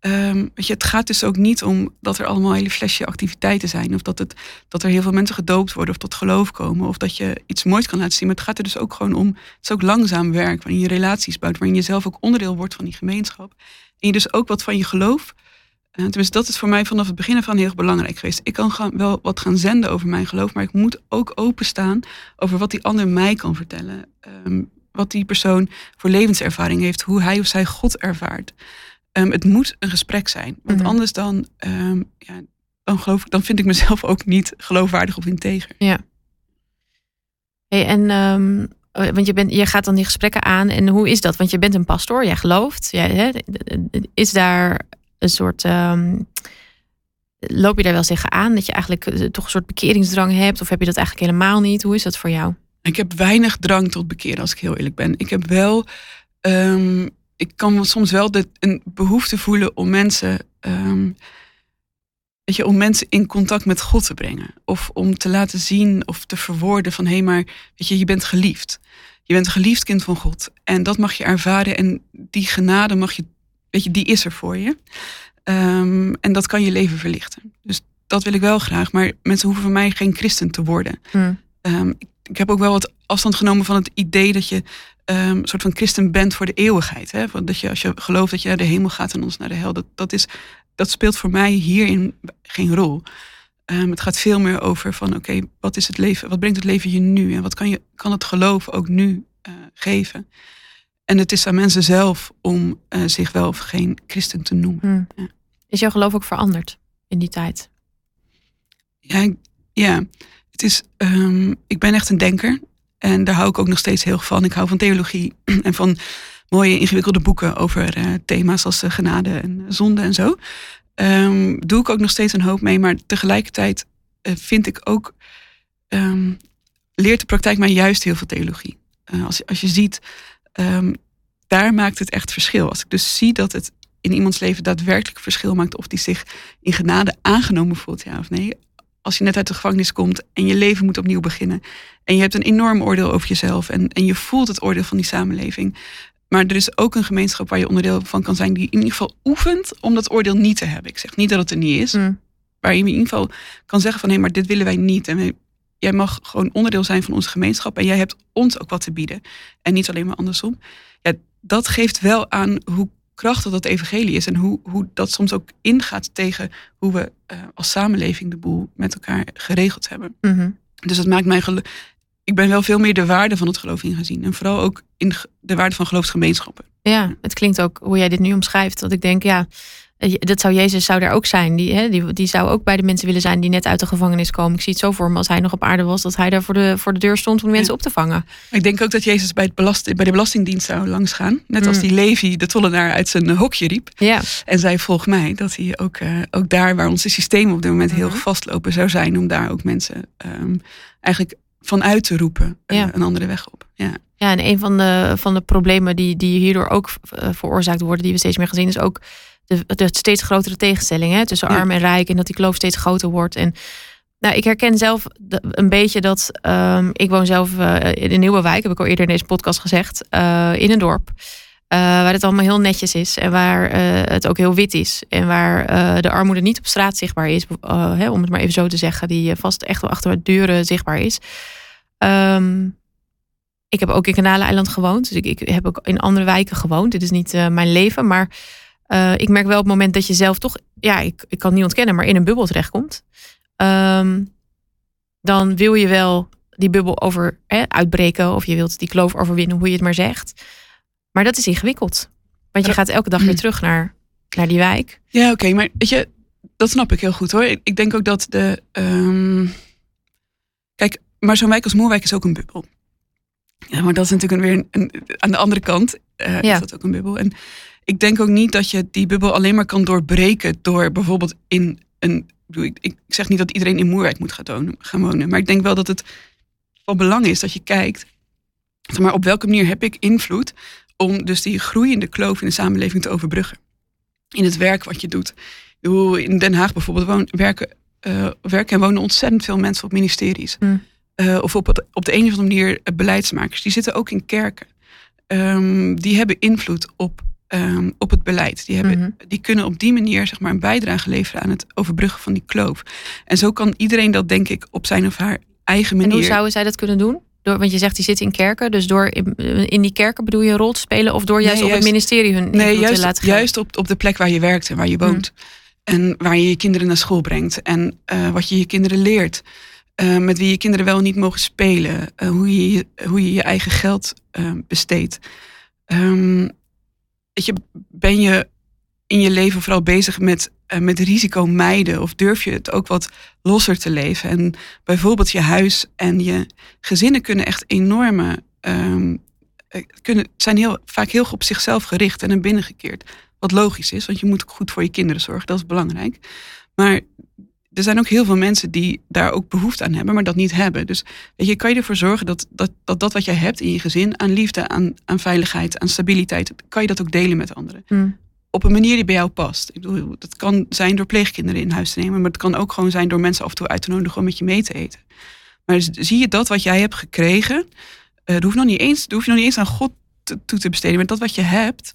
Um, weet je, het gaat dus ook niet om dat er allemaal hele flesje activiteiten zijn. Of dat, het, dat er heel veel mensen gedoopt worden of tot geloof komen. Of dat je iets moois kan laten zien. Maar het gaat er dus ook gewoon om. Het is ook langzaam werk waarin je relaties bouwt. Waarin je zelf ook onderdeel wordt van die gemeenschap. En je dus ook wat van je geloof. Uh, tenminste, dat is voor mij vanaf het begin van heel belangrijk geweest. Ik kan gaan, wel wat gaan zenden over mijn geloof. Maar ik moet ook openstaan over wat die ander mij kan vertellen. Um, wat die persoon voor levenservaring heeft. Hoe hij of zij God ervaart. Um, het moet een gesprek zijn. Want mm anders dan, um, ja, dan, geloof ik, dan vind ik mezelf ook niet geloofwaardig of integer. Ja. Hey, en um, want je, bent, je gaat dan die gesprekken aan. En hoe is dat? Want je bent een pastoor, jij gelooft. Jij, hè, is daar een soort. loop je daar wel zeggen aan dat je eigenlijk eh, toch een soort bekeringsdrang hebt? Of heb je dat eigenlijk helemaal niet? Hoe is dat voor jou? Ik heb weinig drang tot bekeren, als ik heel eerlijk ben. Ik heb wel ik kan soms wel de, een behoefte voelen om mensen, um, weet je, om mensen in contact met God te brengen. Of om te laten zien of te verwoorden van hé, hey, maar weet je, je bent geliefd. Je bent een geliefd kind van God. En dat mag je ervaren. En die genade mag je, weet je, die is er voor je. Um, en dat kan je leven verlichten. Dus dat wil ik wel graag. Maar mensen hoeven van mij geen christen te worden. Hmm. Um, ik, ik heb ook wel wat afstand genomen van het idee dat je um, soort van christen bent voor de eeuwigheid. Hè? Dat je als je gelooft dat je naar de hemel gaat en ons naar de hel. Dat, dat, is, dat speelt voor mij hierin geen rol. Um, het gaat veel meer over van oké, wat is het leven? Wat brengt het leven je nu? En wat kan, je, kan het geloof ook nu uh, geven? En het is aan mensen zelf om uh, zich wel of geen christen te noemen. Hmm. Ja. Is jouw geloof ook veranderd in die tijd? Ja, ja. Is, um, ik ben echt een denker. En daar hou ik ook nog steeds heel van. Ik hou van theologie en van mooie ingewikkelde boeken over uh, thema's als uh, genade en zonde en zo. Um, doe ik ook nog steeds een hoop mee, maar tegelijkertijd uh, vind ik ook, um, leert de praktijk mij juist heel veel theologie. als, als je ziet, daar maakt het echt verschil. Als ik dus zie dat het in iemands leven daadwerkelijk verschil maakt of die zich in genade aangenomen voelt, ja of nee als je net uit de gevangenis komt en je leven moet opnieuw beginnen. En je hebt een enorm oordeel over jezelf en, en je voelt het oordeel van die samenleving. Maar er is ook een gemeenschap waar je onderdeel van kan zijn, die in ieder geval oefent om dat oordeel niet te hebben. Ik zeg niet dat het er niet is, mm. waar je in ieder geval kan zeggen van hé, maar dit willen wij niet. En jij mag gewoon onderdeel zijn van onze gemeenschap en jij hebt ons ook wat te bieden. En niet alleen maar andersom. Ja, dat geeft wel aan hoe krachtig dat evangelie is en hoe, hoe dat soms ook ingaat tegen hoe we uh, als samenleving de boel met elkaar geregeld hebben. Mhm. Dus dat maakt mij ik ben wel veel meer de waarde van het geloof ingezien. En vooral ook in de waarde van geloofsgemeenschappen. Ja, het klinkt ook hoe jij dit nu omschrijft. Dat ik denk, ja, eh, dat zou Jezus zou daar ook zijn. Die, hè, die, die zou ook bij de mensen willen zijn die net uit de gevangenis komen. Ik zie het zo voor me als hij nog op aarde was, dat hij daar voor de, voor de deur stond om mensen op te vangen. Ik denk ook dat Jezus bij, het belast, bij de Belastingdienst zou langsgaan. Net als mm. die Levi, de tollenaar, uit zijn hokje riep. Ja. En zei: Volg mij. Dat hij ook, uh, ook daar waar onze systemen op dit moment heel mm vastlopen zou zijn, om daar ook mensen um, eigenlijk vanuit te roepen uh, ja. een andere weg op. Ja. Ja, en een van de, van de problemen die, die hierdoor ook veroorzaakt worden, die we steeds meer gezien, is ook de, de steeds grotere tegenstelling hè, tussen arm en rijk. En dat die kloof steeds groter wordt. En Nou, ik herken zelf een beetje dat um, ik woon zelf uh, in een nieuwe wijk, heb ik al eerder in deze podcast gezegd, uh, in een dorp. Uh, waar het allemaal heel netjes is en waar het ook heel wit is. En waar de armoede niet op straat zichtbaar is, hè, om het maar even zo te zeggen, die vast echt wel achter de deuren zichtbaar is. Um, ik heb ook in Kanaleiland gewoond, dus ik, ik, heb ook in andere wijken gewoond. Dit is niet mijn leven, maar ik merk wel op het moment dat je zelf toch, ja, ik, ik kan niet ontkennen, maar in een bubbel terechtkomt. Um, dan wil je wel die bubbel over hè, uitbreken of je wilt die kloof overwinnen, hoe je het maar zegt. Maar dat is ingewikkeld. Want je gaat elke dag weer terug naar, naar die wijk. Ja, oké, maar weet je, dat snap ik heel goed hoor. Ik, denk ook dat de. Um... Kijk, maar zo'n wijk als Moerwijk is ook een bubbel. Ja, maar dat is natuurlijk weer een, aan de andere kant uh, ja. is dat ook een bubbel. En ik denk ook niet dat je die bubbel alleen maar kan doorbreken door bijvoorbeeld in een ik, ik, zeg niet dat iedereen in Moerwijk moet gaan, wonen. Maar ik denk wel dat het van belang is dat je kijkt. Zeg maar, op welke manier heb ik invloed om dus die groeiende kloof in de samenleving te overbruggen. In het werk wat je doet. In Den Haag bijvoorbeeld werken, uh, werken en wonen ontzettend veel mensen op ministeries. Hmm. Uh, of op, het, op de een of andere manier uh, beleidsmakers. Die zitten ook in kerken. Um, die hebben invloed op Ehm, op het beleid. Die, hebben, mhm. die kunnen op die manier zeg maar, een bijdrage leveren aan het overbruggen van die kloof. En zo kan iedereen dat, denk ik, op zijn of haar eigen manier. En hoe zouden zij dat kunnen doen? Door, want je zegt die zitten in kerken, dus door in, in die kerken bedoel je een rol te spelen of door juist, op het ministerie hun nee, juist, te laten geven? Juist op, op de plek waar je werkt en waar je woont. Mhm. En waar je je kinderen naar school brengt en uh, wat je je kinderen leert. Uh, met wie je kinderen wel niet mogen spelen. Uh, hoe, je, hoe je je eigen geld besteedt. Um, weet je, ben je in je leven vooral bezig met, uh, met risico mijden? Of durf je het ook wat losser te leven? En bijvoorbeeld je huis en je gezinnen kunnen echt enorme. Um, kunnen, zijn heel, vaak heel op zichzelf gericht en naar binnen gekeerd. Wat logisch is, want je moet ook goed voor je kinderen zorgen, dat is belangrijk. Maar er zijn ook heel veel mensen die daar ook behoefte aan hebben, maar dat niet hebben. Dus weet je, kan je ervoor zorgen dat dat, dat, dat wat jij hebt in je gezin, aan liefde, aan, aan veiligheid, aan stabiliteit, kan je dat ook delen met anderen. Hmm. Op een manier die bij jou past. Ik bedoel, dat kan zijn door pleegkinderen in huis te nemen, maar het kan ook gewoon zijn door mensen af en toe uit te nodigen om met je mee te eten. Maar zie je dat wat jij hebt gekregen, uh, dat, hoeft nog niet eens, hoef je nog niet eens aan God toe te besteden, maar dat wat je hebt,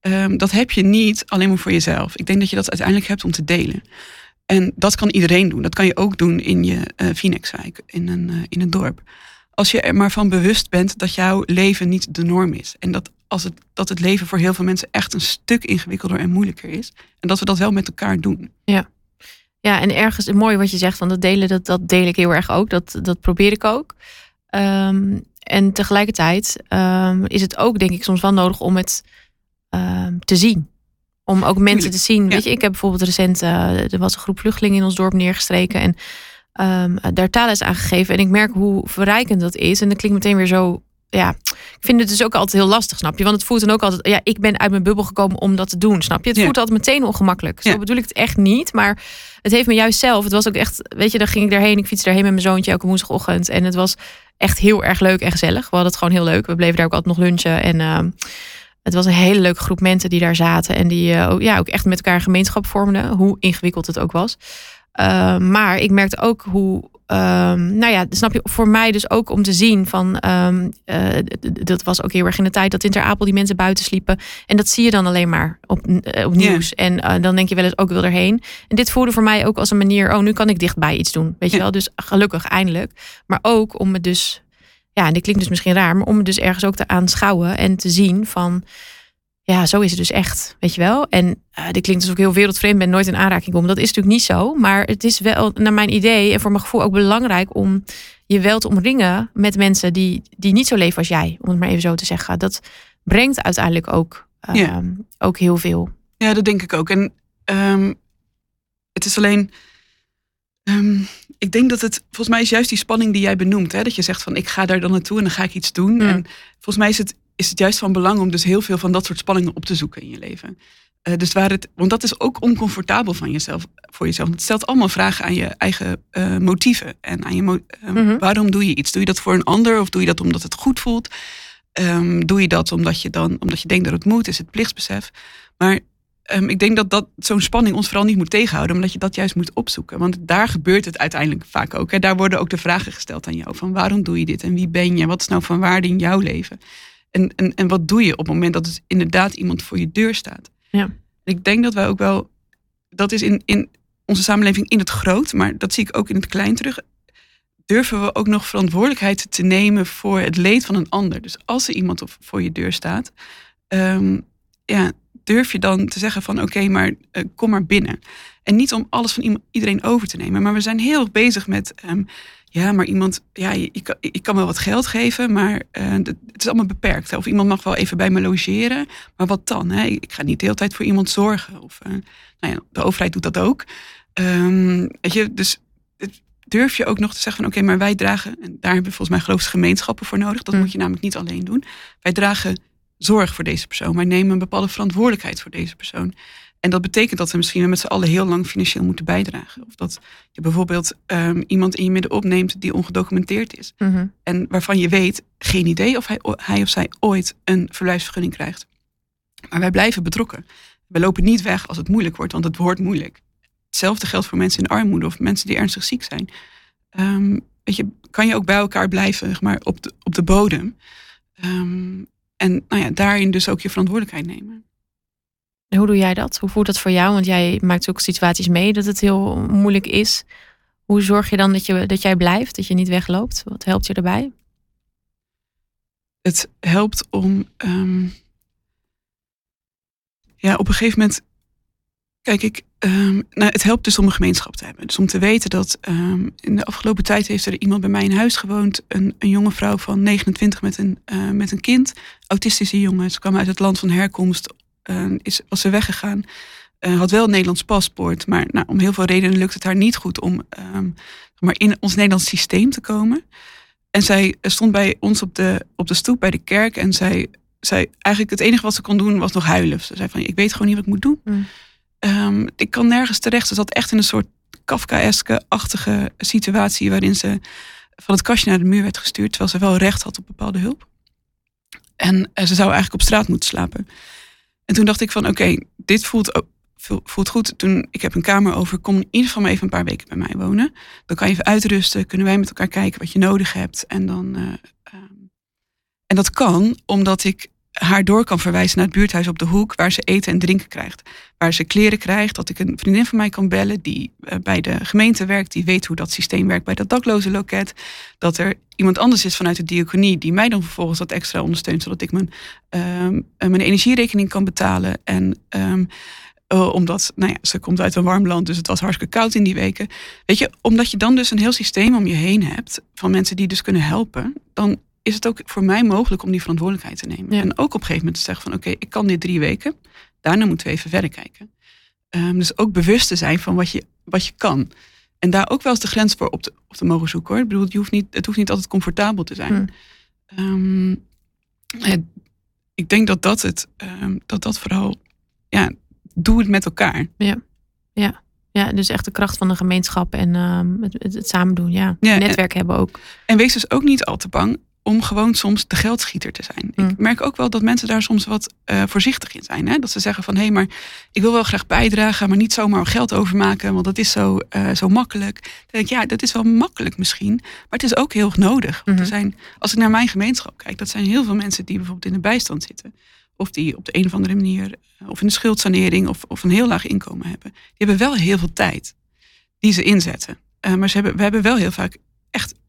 um, dat heb je niet alleen maar voor jezelf. Ik denk dat je dat uiteindelijk hebt om te delen. En dat kan iedereen doen. Dat kan je ook doen in je uh, in een, uh, in een dorp. Als je er maar van bewust bent dat jouw leven niet de norm is. En dat, als het, dat het leven voor heel veel mensen echt een stuk ingewikkelder en moeilijker is. En dat we dat wel met elkaar doen. Ja, ja en ergens mooi wat je zegt van dat delen, dat, dat deel ik heel erg ook. Dat, dat probeer ik ook. Um, en tegelijkertijd um, is het ook denk ik soms wel nodig om het um, te zien. Om ook mensen te zien. Weet je, ik heb bijvoorbeeld recent, uh, er was een groep vluchtelingen in ons dorp neergestreken. En um, daar taalles aangegeven. En ik merk hoe verrijkend dat is. En dat klinkt meteen weer zo. Ja, ik vind het dus ook altijd heel lastig, snap je? Want het voelt dan ook altijd. Ja, ik ben uit mijn bubbel gekomen om dat te doen, snap je? Het voelt altijd meteen ongemakkelijk. Zo bedoel ik het echt niet. Maar het heeft me juist zelf. Het was ook echt. Weet je, dan ging ik daarheen. Ik fietste daarheen met mijn zoontje elke woensdagochtend. En het was echt heel erg leuk en gezellig. We hadden het gewoon heel leuk. We bleven daar ook altijd nog lunchen. En. Uh, het was een hele leuke groep mensen die daar zaten. En die uh, ja, ook echt met elkaar een gemeenschap vormden. Hoe ingewikkeld het ook was. Uh, maar ik merkte ook hoe. Um, nou ja, snap je, voor mij dus ook om te zien van. Um, uh, dat was ook heel erg in de tijd dat in Ter Apel die mensen buiten sliepen. En dat zie je dan alleen maar op, op nieuws. En dan denk je wel eens ook wil erheen. En dit voelde voor mij ook als een manier. Oh, nu kan ik dichtbij iets doen. Weet je wel? Dus gelukkig eindelijk. Maar ook om me dus ja, en dit klinkt dus misschien raar, maar om het dus ergens ook te aanschouwen en te zien van, ja, zo is het dus echt, weet je wel. En uh, dit klinkt alsof ik heel wereldvreemd ben, nooit in aanraking kom. Dat is natuurlijk niet zo, maar het is wel, naar mijn idee en voor mijn gevoel ook belangrijk om je wel te omringen met mensen die, die niet zo leven als jij, om het maar even zo te zeggen. Dat brengt uiteindelijk ook, uh, ook heel veel. Ja, dat denk ik ook. En um, het is alleen Um, ik denk dat het, volgens mij is juist die spanning die jij benoemt. Hè? Dat je zegt van ik ga daar dan naartoe en dan ga ik iets doen. En volgens mij is het, is het juist van belang om dus heel veel van dat soort spanningen op te zoeken in je leven. Uh, dus waar het, want dat is ook oncomfortabel van jezelf, voor jezelf. Het stelt allemaal vragen aan je eigen uh, motieven. En aan je mo uh, waarom doe je iets? Doe je dat voor een ander of doe je dat omdat het goed voelt? Um, doe je dat omdat je dan omdat je denkt dat het moet, is het plichtsbesef. Maar ehm, ik denk dat, dat zo'n spanning ons vooral niet moet tegenhouden, omdat je dat juist moet opzoeken. Want daar gebeurt het uiteindelijk vaak ook. Hè. Daar worden ook de vragen gesteld aan jou: van waarom doe je dit en wie ben je? Wat is nou van waarde in jouw leven? En, en, en wat doe je op het moment dat het inderdaad iemand voor je deur staat? Ja. Ik denk dat wij ook wel, dat is in, in onze samenleving in het groot, maar dat zie ik ook in het klein terug. Durven we ook nog verantwoordelijkheid te nemen voor het leed van een ander? Dus als er iemand voor je deur staat, ehm, ja, durf je dan te zeggen van oké, maar uh, kom maar binnen. En niet om alles van iedereen over te nemen, maar we zijn heel erg bezig met um, ja, maar iemand, ja, je, je, kan, wel wat geld geven, maar uh, het is allemaal beperkt. Hè? Of iemand mag wel even bij me logeren, maar wat dan? Hè? Ik ga niet de hele tijd voor iemand zorgen. Of, uh, nou ja, de overheid doet dat ook. Um, weet je, dus durf je ook nog te zeggen van oké, maar wij dragen, en daar hebben we volgens mij geloofsgemeenschappen voor nodig. Dat mm. moet je namelijk niet alleen doen. Wij dragen zorg voor deze persoon. Wij nemen een bepaalde verantwoordelijkheid voor deze persoon. En dat betekent dat we misschien met z'n allen heel lang financieel moeten bijdragen. Of dat je bijvoorbeeld um, iemand in je midden opneemt die ongedocumenteerd is. Mm -hmm. En waarvan je weet, geen idee of hij, hij of zij ooit een verblijfsvergunning krijgt. Maar wij blijven betrokken. We lopen niet weg als het moeilijk wordt, want het wordt moeilijk. Hetzelfde geldt voor mensen in armoede of mensen die ernstig ziek zijn. Um, weet je, kan je ook bij elkaar blijven, zeg maar, op de, op de bodem. Um, en nou ja, daarin dus ook je verantwoordelijkheid nemen. Hoe doe jij dat? Hoe voelt dat voor jou? Want jij maakt ook situaties mee dat het heel moeilijk is. Hoe zorg je dan dat, je, dat jij blijft, dat je niet wegloopt? Wat helpt je erbij? Het helpt om. Um, ja, op een gegeven moment. Kijk, ik, um, nou, het helpt dus om een gemeenschap te hebben. Dus om te weten dat um, in de afgelopen tijd heeft er iemand bij mij in huis gewoond. Een, een jonge vrouw van 29 met een, uh, met een kind. Autistische jongen. Ze kwam uit het land van herkomst uh, is, was ze weggegaan. Uh, had wel een Nederlands paspoort, maar nou, om heel veel redenen lukt het haar niet goed om maar in ons Nederlands systeem te komen. En zij stond bij ons op de, op de stoep bij de kerk en zij zei eigenlijk het enige wat ze kon doen was nog huilen. Ze zei van ik weet gewoon niet wat ik moet doen. Mm. Um, ik kan nergens terecht. Ze zat echt in een soort Kafkaeske-achtige situatie waarin ze van het kastje naar de muur werd gestuurd, terwijl ze wel recht had op bepaalde hulp. En uh, ze zou eigenlijk op straat moeten slapen. En toen dacht ik van oké, dit voelt, voelt goed. Toen ik heb een kamer over, kom in ieder geval even een paar weken bij mij wonen. Dan kan je even uitrusten, kunnen wij met elkaar kijken wat je nodig hebt. En, dan, uh, um, en dat kan omdat ik haar door kan verwijzen naar het buurthuis op de hoek, waar ze eten en drinken krijgt. Waar ze kleren krijgt, dat ik een vriendin van mij kan bellen die uh, bij de gemeente werkt, die weet hoe dat systeem werkt bij dat dakloze loket. Dat er iemand anders is vanuit de diaconie die mij dan vervolgens dat extra ondersteunt, zodat ik mijn, uh, mijn energierekening kan betalen. En um, uh, omdat, nou ja, ze komt uit een warm land, dus het was hartstikke koud in die weken. Weet je, omdat je dan dus een heel systeem om je heen hebt van mensen die dus kunnen helpen, dan is het ook voor mij mogelijk om die verantwoordelijkheid te nemen. Ja. En ook op een gegeven moment te zeggen van oké, okay, ik kan dit drie weken. Daarna moeten we even verder kijken. Um, dus ook bewust te zijn van wat je, wat je kan. En daar ook wel eens de grens voor op te, op te mogen zoeken hoor. Ik bedoel, je hoeft niet, het hoeft niet altijd comfortabel te zijn. Hmm. Um, het, ik denk dat dat het, um, dat dat vooral, ja, doe het met elkaar. Ja, ja. Ja, dus echt de kracht van de gemeenschap en um, het, het, het, samen doen. Ja, ja netwerk en, hebben ook. En wees dus ook niet al te bang om gewoon soms de geldschieter te zijn. Mm. Ik merk ook wel dat mensen daar soms wat uh, voorzichtig in zijn. Hè? Dat ze zeggen van hé, hey, maar ik wil wel graag bijdragen, maar niet zomaar geld overmaken, want dat is zo, uh, zo makkelijk. Dan denk ik, ja, dat is wel makkelijk misschien, maar het is ook heel nodig. Mm -hmm. er zijn, als ik naar mijn gemeenschap kijk, dat zijn heel veel mensen die bijvoorbeeld in de bijstand zitten. Of die op de een of andere manier, uh, of in de schuldsanering of, of een heel laag inkomen hebben. Die hebben wel heel veel tijd die ze inzetten. Uh, maar ze hebben, we hebben wel heel vaak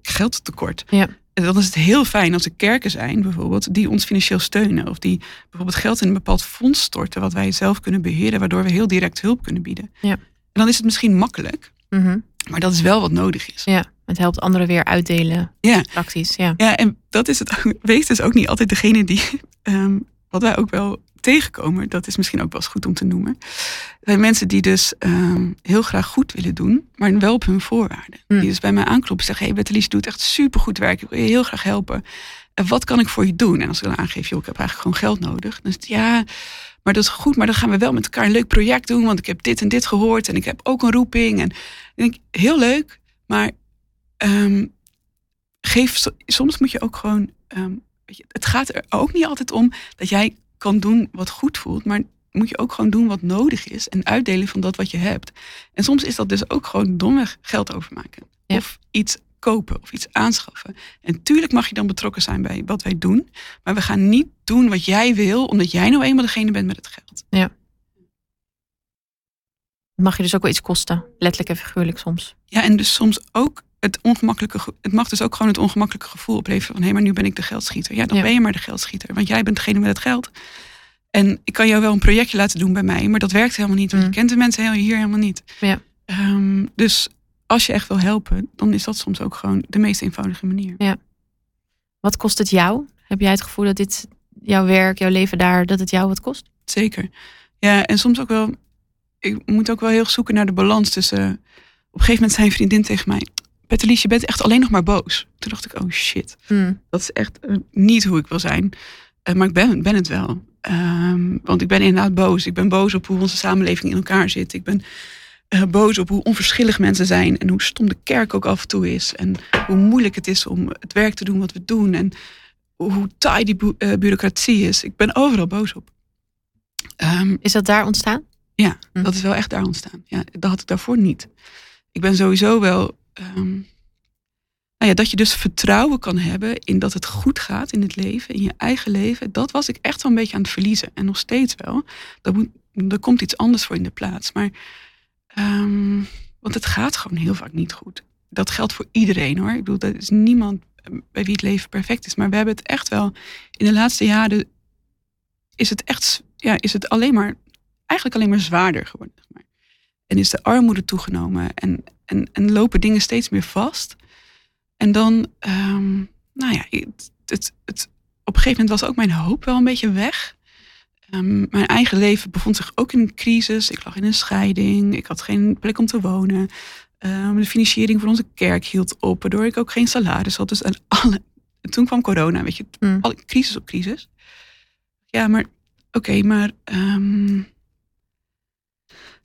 geldtekort. Ja. En dan is het heel fijn als er kerken zijn, bijvoorbeeld, die ons financieel steunen. Of die bijvoorbeeld geld in een bepaald fonds storten, wat wij zelf kunnen beheren, waardoor we heel direct hulp kunnen bieden. Ja. En dan is het misschien makkelijk, mm -hmm. maar dat is wel wat nodig is. Ja, het helpt anderen weer uitdelen. Ja. Praktisch, ja. Ja, en dat is het. Wees dus ook niet altijd degene die, um, wat wij ook wel tegenkomen, dat is misschien ook wel eens goed om te noemen. Zijn mensen die dus um, heel graag goed willen doen, maar wel op hun voorwaarden. Mm. Die dus bij mij aankloppen en zeggen, hey, Bettelies, doet echt supergoed werk, ik wil je heel graag helpen. En wat kan ik voor je doen? En als ik dan aangeef, joh, ik heb eigenlijk gewoon geld nodig. Dan is het, ja, maar dat is goed, maar dan gaan we wel met elkaar een leuk project doen, want ik heb dit en dit gehoord en ik heb ook een roeping. En ik denk, heel leuk, maar um, geef, soms moet je ook gewoon, um, weet je, het gaat er ook niet altijd om dat jij kan doen wat goed voelt, maar moet je ook gewoon doen wat nodig is en uitdelen van dat wat je hebt. En soms is dat dus ook gewoon domweg geld overmaken. Of iets kopen of iets aanschaffen. En tuurlijk mag je dan betrokken zijn bij wat wij doen. Maar we gaan niet doen wat jij wil, omdat jij nou eenmaal degene bent met het geld. Ja. Mag je dus ook wel iets kosten, letterlijk en figuurlijk soms. Ja, en dus soms ook het ongemakkelijke, het mag dus ook gewoon het ongemakkelijke gevoel opleveren van hé, maar nu ben ik de geldschieter. Ja, dan ben je maar de geldschieter, want jij bent degene met het geld. En ik kan jou wel een projectje laten doen bij mij, maar dat werkt helemaal niet, want je mm. kent de mensen hier helemaal niet. Ja. Um, dus als je echt wil helpen, dan is dat soms ook gewoon de meest eenvoudige manier. Ja. Wat kost het jou? Heb jij het gevoel dat dit jouw werk, jouw leven daar, dat het jou wat kost? Zeker. Ja, en soms ook wel. Ik moet ook wel heel zoeken naar de balans tussen. op een gegeven moment zei een vriendin tegen mij: Betelies, je bent echt alleen nog maar boos. Toen dacht ik: Oh shit, hmm. dat is echt eh, niet hoe ik wil zijn. Uh, maar ik ben, ben het wel. Ehm, want ik ben inderdaad boos. Ik ben boos op hoe onze samenleving in elkaar zit. Ik ben uh, boos op hoe onverschillig mensen zijn en hoe stom de kerk ook af en toe is. En hoe moeilijk het is om het werk te doen wat we doen. En hoe taai die bu bureaucratie is. Ik ben overal boos op. Um, is dat daar ontstaan? Ja, hm. dat is wel echt daar ontstaan. Ja, dat had ik daarvoor niet. Ik ben sowieso wel. Um, nou ja, dat je dus vertrouwen kan hebben in dat het goed gaat in het leven, in je eigen leven. Dat was ik echt wel een beetje aan het verliezen. En nog steeds wel. Er, moet, er komt iets anders voor in de plaats. Maar Um, want het gaat gewoon heel vaak niet goed. Dat geldt voor iedereen hoor. Ik bedoel, er is niemand eh, bij wie het leven perfect is. Maar we hebben het echt wel in de laatste jaren. Is het echt, ja, is het alleen maar, eigenlijk alleen maar zwaarder geworden. En is de armoede toegenomen en, en, en lopen dingen steeds meer vast. En dan, um, nou ja, het, het, het, op een gegeven moment was ook mijn hoop wel een beetje weg. Ehm, mijn eigen leven bevond zich ook in een crisis. Ik lag in een scheiding. Ik had geen plek om te wonen. Um, de financiering van onze kerk hield op, waardoor ik ook geen salaris had. Dus en alle, toen kwam corona, weet je, mm. alle, crisis op crisis. Ja, maar oké, maar um,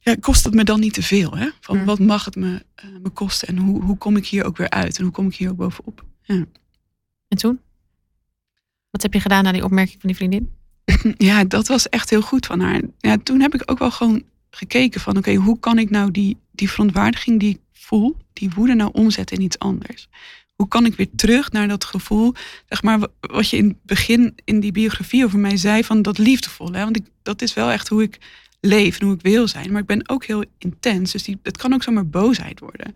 ja, kost het me dan niet te veel? Hè? Van mm. wat mag het me, uh, me kosten en hoe, hoe kom ik hier ook weer uit en hoe kom ik hier ook bovenop? Ja. En toen? Wat heb je gedaan na die opmerking van die vriendin? ja, dat was echt heel goed van haar. Ja, toen heb ik ook wel gewoon gekeken van oké, hoe kan ik nou die, die verontwaardiging die ik voel, die woede nou omzetten in iets anders? Hoe kan ik weer terug naar dat gevoel, zeg maar, wat je in het begin in die biografie over mij zei, van dat liefdevolle. Want ik, dat is wel echt hoe ik leef en hoe ik wil zijn. Maar ik ben ook heel intens, dus die, het kan ook zomaar boosheid worden.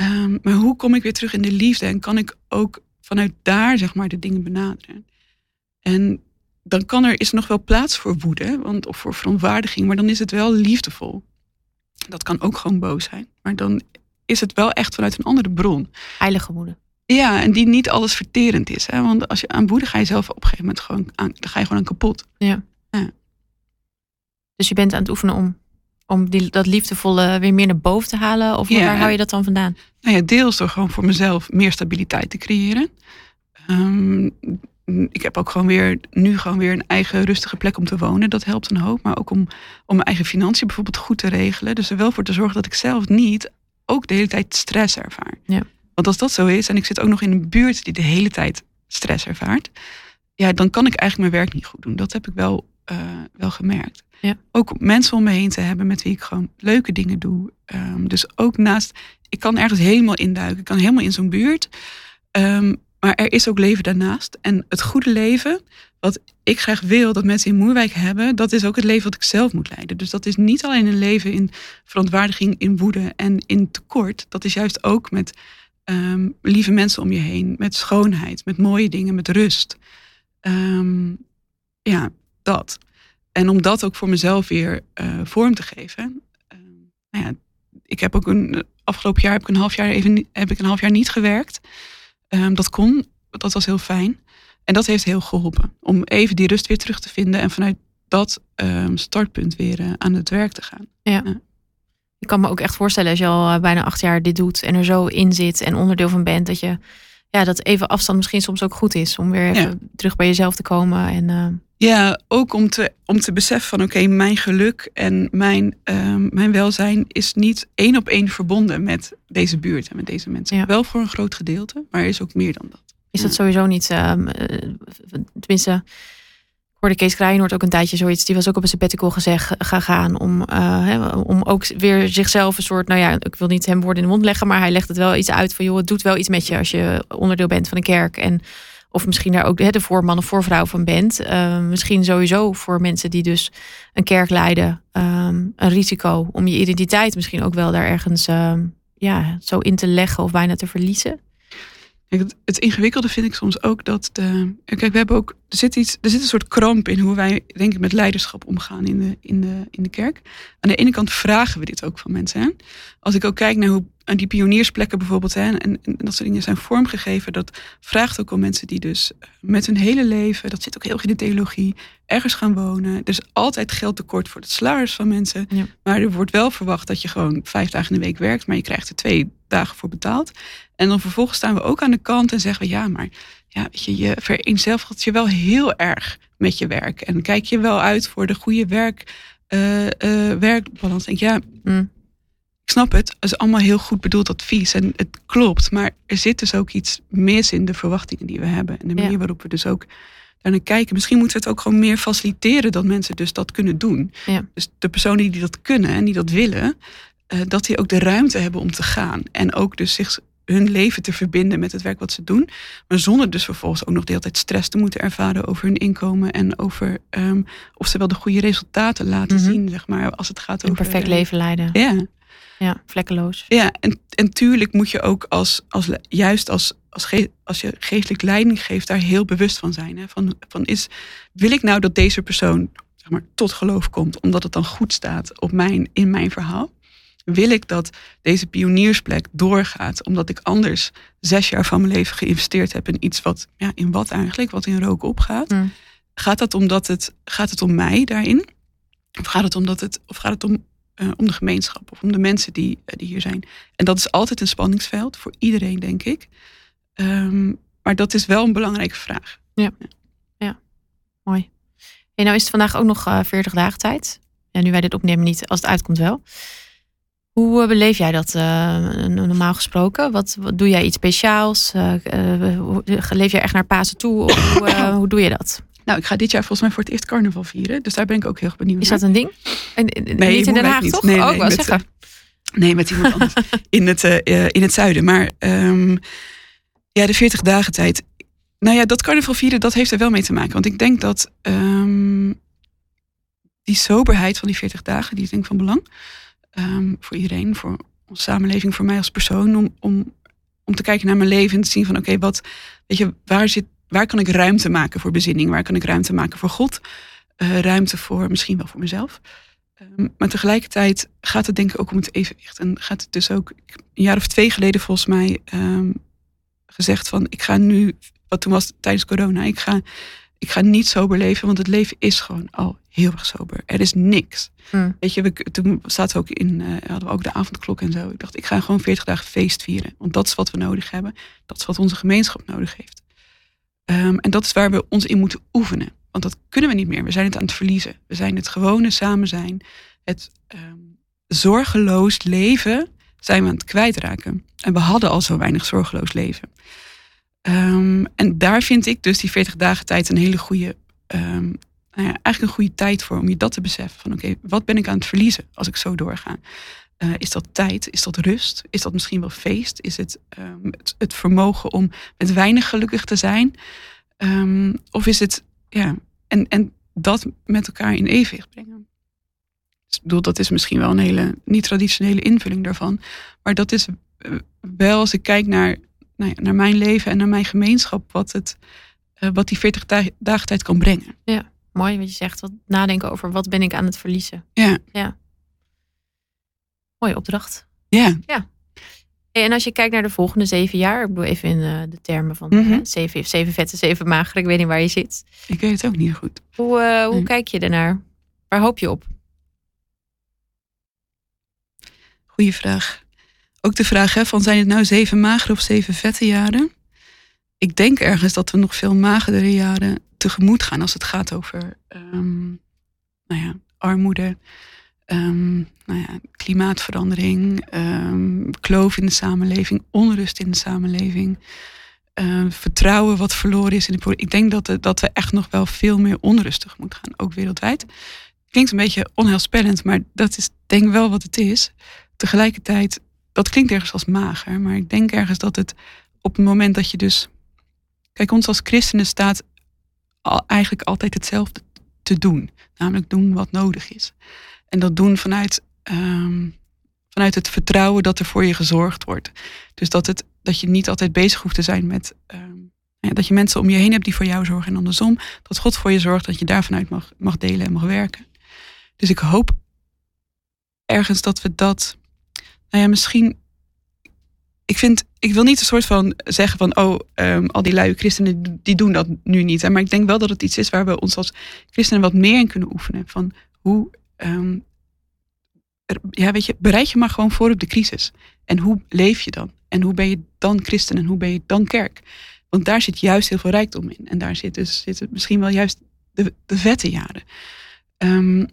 Um, maar hoe kom ik weer terug in de liefde en kan ik ook vanuit daar, zeg maar, de dingen benaderen? En dan kan er, is er nog wel plaats voor woede want, of voor verontwaardiging, maar dan is het wel liefdevol. Dat kan ook gewoon boos zijn, maar dan is het wel echt vanuit een andere bron. Heilige woede. Ja, en die niet alles verterend is. Hè? Want als je aan woede ga je zelf op een gegeven moment gewoon aan, dan ga je gewoon aan kapot. Ja. ja. Dus je bent aan het oefenen om, om die, dat liefdevolle weer meer naar boven te halen? Of waar hou je dat dan vandaan? Nou ja, deels door gewoon voor mezelf meer stabiliteit te creëren. Um, ik heb ook gewoon weer nu gewoon weer een eigen rustige plek om te wonen. Dat helpt een hoop. Maar ook om, om mijn eigen financiën bijvoorbeeld goed te regelen. Dus er wel voor te zorgen dat ik zelf niet ook de hele tijd stress ervaar. Ja. Want als dat zo is en ik zit ook nog in een buurt die de hele tijd stress ervaart. Ja, dan kan ik eigenlijk mijn werk niet goed doen. Dat heb ik wel, uh, wel gemerkt. Ja. Ook mensen om me heen te hebben met wie ik gewoon leuke dingen doe. Um, dus ook naast, ik kan ergens helemaal induiken. Ik kan helemaal in zo'n buurt. Um, maar er is ook leven daarnaast. En het goede leven, wat ik graag wil dat mensen in Moerwijk hebben, dat is ook het leven wat ik zelf moet leiden. Dus dat is niet alleen een leven in verontwaardiging, in woede en in tekort. Dat is juist ook met um, lieve mensen om je heen, met schoonheid, met mooie dingen, met rust. Um, ja, dat. En om dat ook voor mezelf weer uh, vorm te geven. Uh, nou ja, ik heb ook een afgelopen jaar heb ik een half jaar even heb ik een half jaar niet gewerkt. Um, dat kon, dat was heel fijn. En dat heeft heel geholpen om even die rust weer terug te vinden en vanuit dat um, startpunt weer uh, aan het werk te gaan. Ja. Ik kan me ook echt voorstellen als je al bijna acht jaar dit doet en er zo in zit en onderdeel van bent, dat je ja, dat even afstand misschien soms ook goed is om weer even ja. terug bij jezelf te komen. En, uh... Ja, ook om te, om te beseffen van oké, okay, mijn geluk en mijn, um, mijn welzijn is niet één op één verbonden met deze buurt en met deze mensen. Ja. Wel voor een groot gedeelte, maar er is ook meer dan dat. Is dat sowieso niet, um, tenminste, hoorde Kees Kraaienoord ook een tijdje zoiets. Die was ook op een sabbatical gezegd gegaan om, hè, om ook weer zichzelf een soort, nou ja, ik wil niet hem woorden in de mond leggen, maar hij legt het wel iets uit van, joh, het doet wel iets met je als je onderdeel bent van een kerk en of misschien daar ook de voorman of voorvrouw van bent. Uh, misschien sowieso voor mensen die dus een kerk leiden, um, een risico om je identiteit misschien ook wel daar ergens um, ja, zo in te leggen of bijna te verliezen. Het, ingewikkelde vind ik soms ook dat de. Kijk, we hebben ook. Er zit, iets, er zit een soort kramp in hoe wij, denk ik, met leiderschap omgaan in de, in, de, in de kerk. Aan de ene kant vragen we dit ook van mensen. Hè? Als ik ook kijk naar hoe aan die pioniersplekken bijvoorbeeld, hè, en, en, dat soort dingen zijn vormgegeven, dat vraagt ook om mensen die dus met hun hele leven, dat zit ook heel erg in de theologie, ergens gaan wonen. Er is altijd geld tekort voor het salaris van mensen. Ja. Maar er wordt wel verwacht dat je gewoon vijf dagen in de week werkt, maar je krijgt er twee dagen voor betaald. En dan vervolgens staan we ook aan de kant en zeggen we ja, maar ja, weet je, je vereenzelvigt je wel heel erg met je werk. En kijk je wel uit voor de goede werk, uh, uh, werkbalans. Denk ja, mm. Ik snap het. Het is allemaal heel goed bedoeld advies en het klopt. Maar er zit dus ook iets mis in de verwachtingen die we hebben. En de manier waarop we dus ook naar kijken. Misschien moeten we het ook gewoon meer faciliteren dat mensen dus dat kunnen doen. Ja. Dus de personen die dat kunnen en die dat willen, uh, dat die ook de ruimte hebben om te gaan. En ook dus zich hun leven te verbinden met het werk wat ze doen. Maar zonder dus vervolgens ook nog de hele tijd stress te moeten ervaren over hun inkomen en over um, of ze wel de goede resultaten laten mm -hmm. zien, zeg maar, als het gaat over. Een perfect leven leiden. Ja. Ja, vlekkeloos. Ja, en, en tuurlijk moet je ook als, als juist als, als, ge, als je geestelijk leiding geeft, daar heel bewust van zijn. Hè? Van, van is, wil ik nou dat deze persoon zeg maar, tot geloof komt, omdat het dan goed staat op mijn, in mijn verhaal? wil ik dat deze pioniersplek doorgaat, omdat ik anders zes jaar van mijn leven geïnvesteerd heb in iets wat, ja, in wat eigenlijk, wat in rook opgaat. Mm. Gaat dat omdat het, gaat het om mij daarin? Of gaat het, omdat het, of gaat het om, uh, om de gemeenschap of om de mensen die, uh, die hier zijn? En dat is altijd een spanningsveld voor iedereen, denk ik. Um, maar dat is wel een belangrijke vraag. Ja, ja. ja. mooi. En nou is het vandaag ook nog uh, 40 dagen tijd. En nu wij dit opnemen niet, als het uitkomt wel. Hoe beleef jij dat uh, normaal gesproken? Wat, wat, doe jij iets speciaals? Uh, leef jij echt naar Pasen toe? Of hoe, hoe doe je dat? Nou, ik ga dit jaar volgens mij voor het eerst carnaval vieren. Dus daar ben ik ook heel erg benieuwd Is dat een ding? En, nee, niet in Den Haag, niet. toch? Nee, nee, oh, met, zeggen. nee, met iemand anders. in, het, in het zuiden. Maar um, ja, de 40 dagen tijd. Nou ja, dat carnaval vieren, dat heeft er wel mee te maken. Want ik denk dat um, die soberheid van die 40 dagen, die is denk ik van belang. Um, voor iedereen, voor onze samenleving, voor mij als persoon, om, om, om te kijken naar mijn leven en te zien van oké, okay, wat, weet je, waar zit, waar kan ik ruimte maken voor bezinning? Waar kan ik ruimte maken voor God? Uh, ruimte voor misschien wel voor mezelf. Um, maar tegelijkertijd gaat het denk ik ook om het evenwicht. En gaat het dus ook een jaar of twee geleden volgens mij um, gezegd van ik ga nu, wat toen was tijdens corona, ik ga, ik ga niet sober leven, want het leven is gewoon al heel erg sober. Er is niks. Mm. Weet je, we, toen zaten we ook in, uh, hadden we ook de avondklok en zo. Ik dacht, ik ga gewoon 40 dagen feest vieren. Want dat is wat we nodig hebben. Dat is wat onze gemeenschap nodig heeft. Um, en dat is waar we ons in moeten oefenen. Want dat kunnen we niet meer. We zijn het aan het verliezen. We zijn het gewone samen zijn. Het um, zorgeloos leven zijn we aan het kwijtraken. En we hadden al zo weinig zorgeloos leven. Um, en daar vind ik dus die 40 dagen tijd een hele goede nou ja, eigenlijk een goede tijd voor om je dat te beseffen. Van oké, wat ben ik aan het verliezen als ik zo doorga? Uh, is dat tijd? Is dat rust? Is dat misschien wel feest? Is het um, het, het, vermogen om met weinig gelukkig te zijn? Um, of is het, ja, en, en dat met elkaar in evenwicht brengen? Dus ik bedoel, dat is misschien wel een hele niet-traditionele invulling daarvan. Maar dat is uh, wel, als ik kijk naar, nou ja, naar mijn leven en naar mijn gemeenschap, wat, het, uh, wat die 40 dagen tijd kan brengen. Ja mooi wat je zegt. Wat nadenken over wat ben ik aan het verliezen. Ja. ja. Mooie opdracht. Ja. Ja. En als je kijkt naar de volgende zeven jaar, ik bedoel even in uh, de termen van mm -hmm. hè, zeven, zeven vette, zeven magere, ik weet niet waar je zit. Ik weet het ook niet goed. Hoe, uh, hoe nee. kijk je ernaar? Waar hoop je op? Goeie vraag. Ook de vraag hè, van zijn het nou zeven magere of zeven vette jaren? Ik denk ergens dat we nog veel magere jaren tegemoet gaan als het gaat over um, nou ja, armoede, um, nou ja, klimaatverandering, um, kloof in de samenleving, onrust in de samenleving. uh, vertrouwen wat verloren is in de. Ik denk dat, dat we echt nog wel veel meer onrustig moeten gaan, ook wereldwijd. Klinkt een beetje onheilspellend, maar dat is denk ik wel wat het is. Tegelijkertijd, dat klinkt ergens als mager, maar ik denk ergens dat het op het moment dat je dus. Kijk, ons als christenen staat al, eigenlijk altijd hetzelfde te doen. Namelijk doen wat nodig is. En dat doen vanuit, ehm, vanuit het vertrouwen dat er voor je gezorgd wordt. Dus dat, het, dat je niet altijd bezig hoeft te zijn met. Ja, dat je mensen om je heen hebt die voor jou zorgen en andersom. Dat God voor je zorgt, dat je daar vanuit mag, mag delen en mag werken. Dus ik hoop ergens dat we dat. Nou ja, misschien. Ik vind, ik wil niet een soort van zeggen van, oh, um, al die luie christenen, die doen dat nu niet. Maar ik denk wel dat het iets is waar we ons als christenen wat meer in kunnen oefenen. Van hoe, ja, weet je, bereid je maar gewoon voor op de crisis. En hoe leef je dan? En hoe ben je dan christen en hoe ben je dan kerk? Want daar zit juist heel veel rijkdom in. En daar dus zit misschien wel juist de, de vette jaren. Um,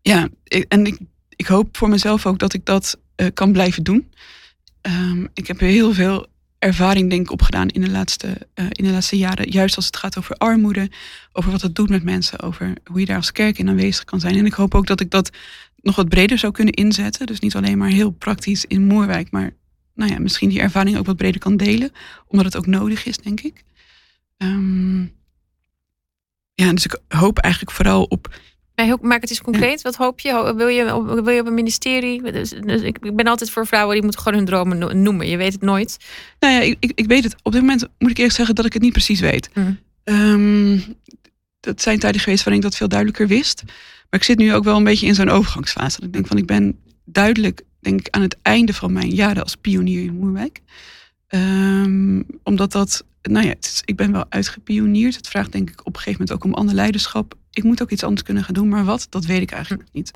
ja, en ik, ik hoop voor mezelf ook dat ik dat uh, kan blijven doen. Um, ik heb heel veel ervaring denk ik opgedaan in de, laatste, uh, in de laatste jaren. Juist als het gaat over armoede, over wat het doet met mensen, over hoe je daar als kerk in aanwezig kan zijn. En ik hoop ook dat ik dat nog wat breder zou kunnen inzetten. Dus niet alleen maar heel praktisch in Moerwijk, maar nou ja, misschien die ervaring ook wat breder kan delen. Omdat het ook nodig is, denk ik. Um, ja, dus ik hoop eigenlijk vooral op maak het eens concreet. Wat hoop je? Wil je, wil je op een ministerie? Dus, dus ik ben altijd voor vrouwen die moeten gewoon hun dromen noemen. Je weet het nooit. Nou ja, ik, ik weet het. Op dit moment moet ik eerst zeggen dat ik het niet precies weet. Mm. Um, dat zijn tijden geweest waarin ik dat veel duidelijker wist. Maar ik zit nu ook wel een beetje in zo'n overgangsfase. Dat ik denk van ik ben duidelijk denk ik, aan het einde van mijn jaren als pionier in Moerwijk. Um, omdat dat, nou ja, ik ben wel uitgepionierd. Het vraagt denk ik op een gegeven moment ook om ander leiderschap ik moet ook iets anders kunnen gaan doen, maar wat, dat weet ik eigenlijk hm. niet.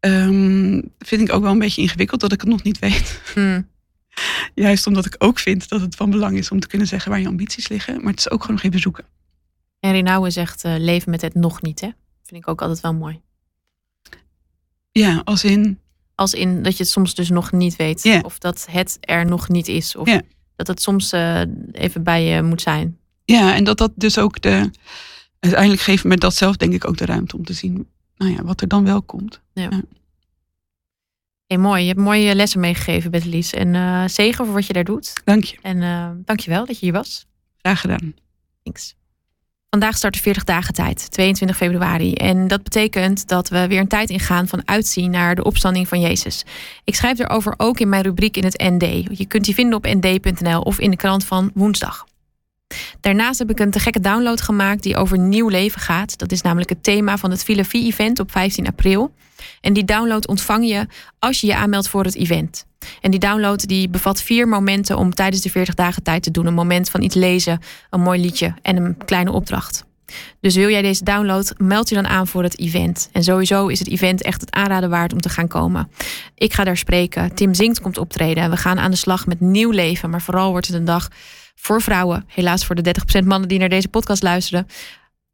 Um, vind ik ook wel een beetje ingewikkeld dat ik het nog niet weet. Hm. Juist omdat ik ook vind dat het van belang is om te kunnen zeggen waar je ambities liggen. Maar het is ook gewoon nog even zoeken. En Renauwe zegt uh, leven met het nog niet, hè? Vind ik ook altijd wel mooi. Ja, als in. Als in dat je het soms dus nog niet weet. Of dat het er nog niet is. Of dat het soms uh, even bij je moet zijn. Ja, en dat dat dus ook de uiteindelijk geeft me dat zelf denk ik ook de ruimte om te zien nou ja, wat er dan wel komt. Ja. Hey, mooi. Je hebt mooie lessen meegegeven, Betelies. En uh, zegen voor wat je daar doet. Dank je. En uh, dank je wel dat je hier was. Graag gedaan. Thanks. Vandaag start de 40 dagen tijd, 22 februari. En dat betekent dat we weer een tijd ingaan van uitzien naar de opstanding van Jezus. Ik schrijf erover ook in mijn rubriek in het ND. Je kunt die vinden op nd.nl of in de krant van woensdag. Daarnaast heb ik een te gekke download gemaakt die over nieuw leven gaat. Dat is namelijk het thema van het Philosophie-event op 15 april. En die download ontvang je als je je aanmeldt voor het event. En die download die bevat vier momenten om tijdens de 40 dagen tijd te doen. Een moment van iets lezen, een mooi liedje en een kleine opdracht. Dus wil jij deze download, meld je dan aan voor het event. En sowieso is het event echt het aanraden waard om te gaan komen. Ik ga daar spreken. Tim Zinkt komt optreden. We gaan aan de slag met nieuw leven. Maar vooral wordt het een dag voor vrouwen, helaas voor de 30% mannen die naar deze podcast luisteren,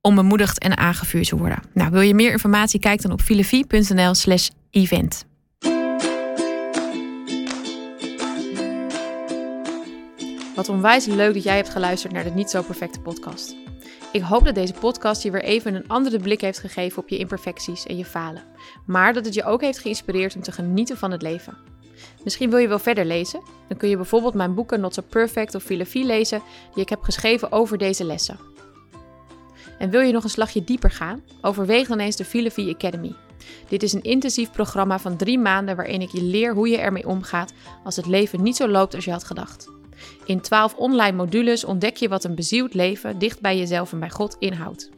om bemoedigd en aangevuurd te worden. Nou, wil je meer informatie? Kijk dan op filofie.nl slash event. Wat onwijs leuk dat jij hebt geluisterd naar de Niet Zo Perfecte podcast. Ik hoop dat deze podcast je weer even een andere blik heeft gegeven op je imperfecties en je falen. Maar dat het je ook heeft geïnspireerd om te genieten van het leven. Misschien wil je wel verder lezen? Dan kun je bijvoorbeeld mijn boeken Not So Perfect of Filosofie lezen die ik heb geschreven over deze lessen. En wil je nog een slagje dieper gaan? Overweeg dan eens de Filosofie Academy. Dit is een intensief programma van drie maanden waarin ik je leer hoe je ermee omgaat als het leven niet zo loopt als je had gedacht. In 12 online modules ontdek je wat een bezield leven dicht bij jezelf en bij God inhoudt.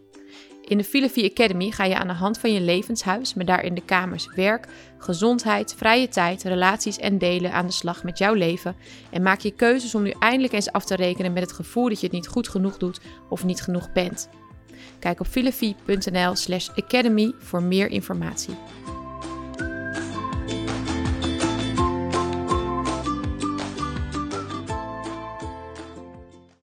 In de Filosofie Academy ga je aan de hand van je levenshuis, met daarin de kamers werk, gezondheid, vrije tijd, relaties en delen aan de slag met jouw leven. En maak je keuzes om nu eindelijk eens af te rekenen met het gevoel dat je het niet goed genoeg doet of niet genoeg bent. Kijk op filosofie.nl slash academy voor meer informatie.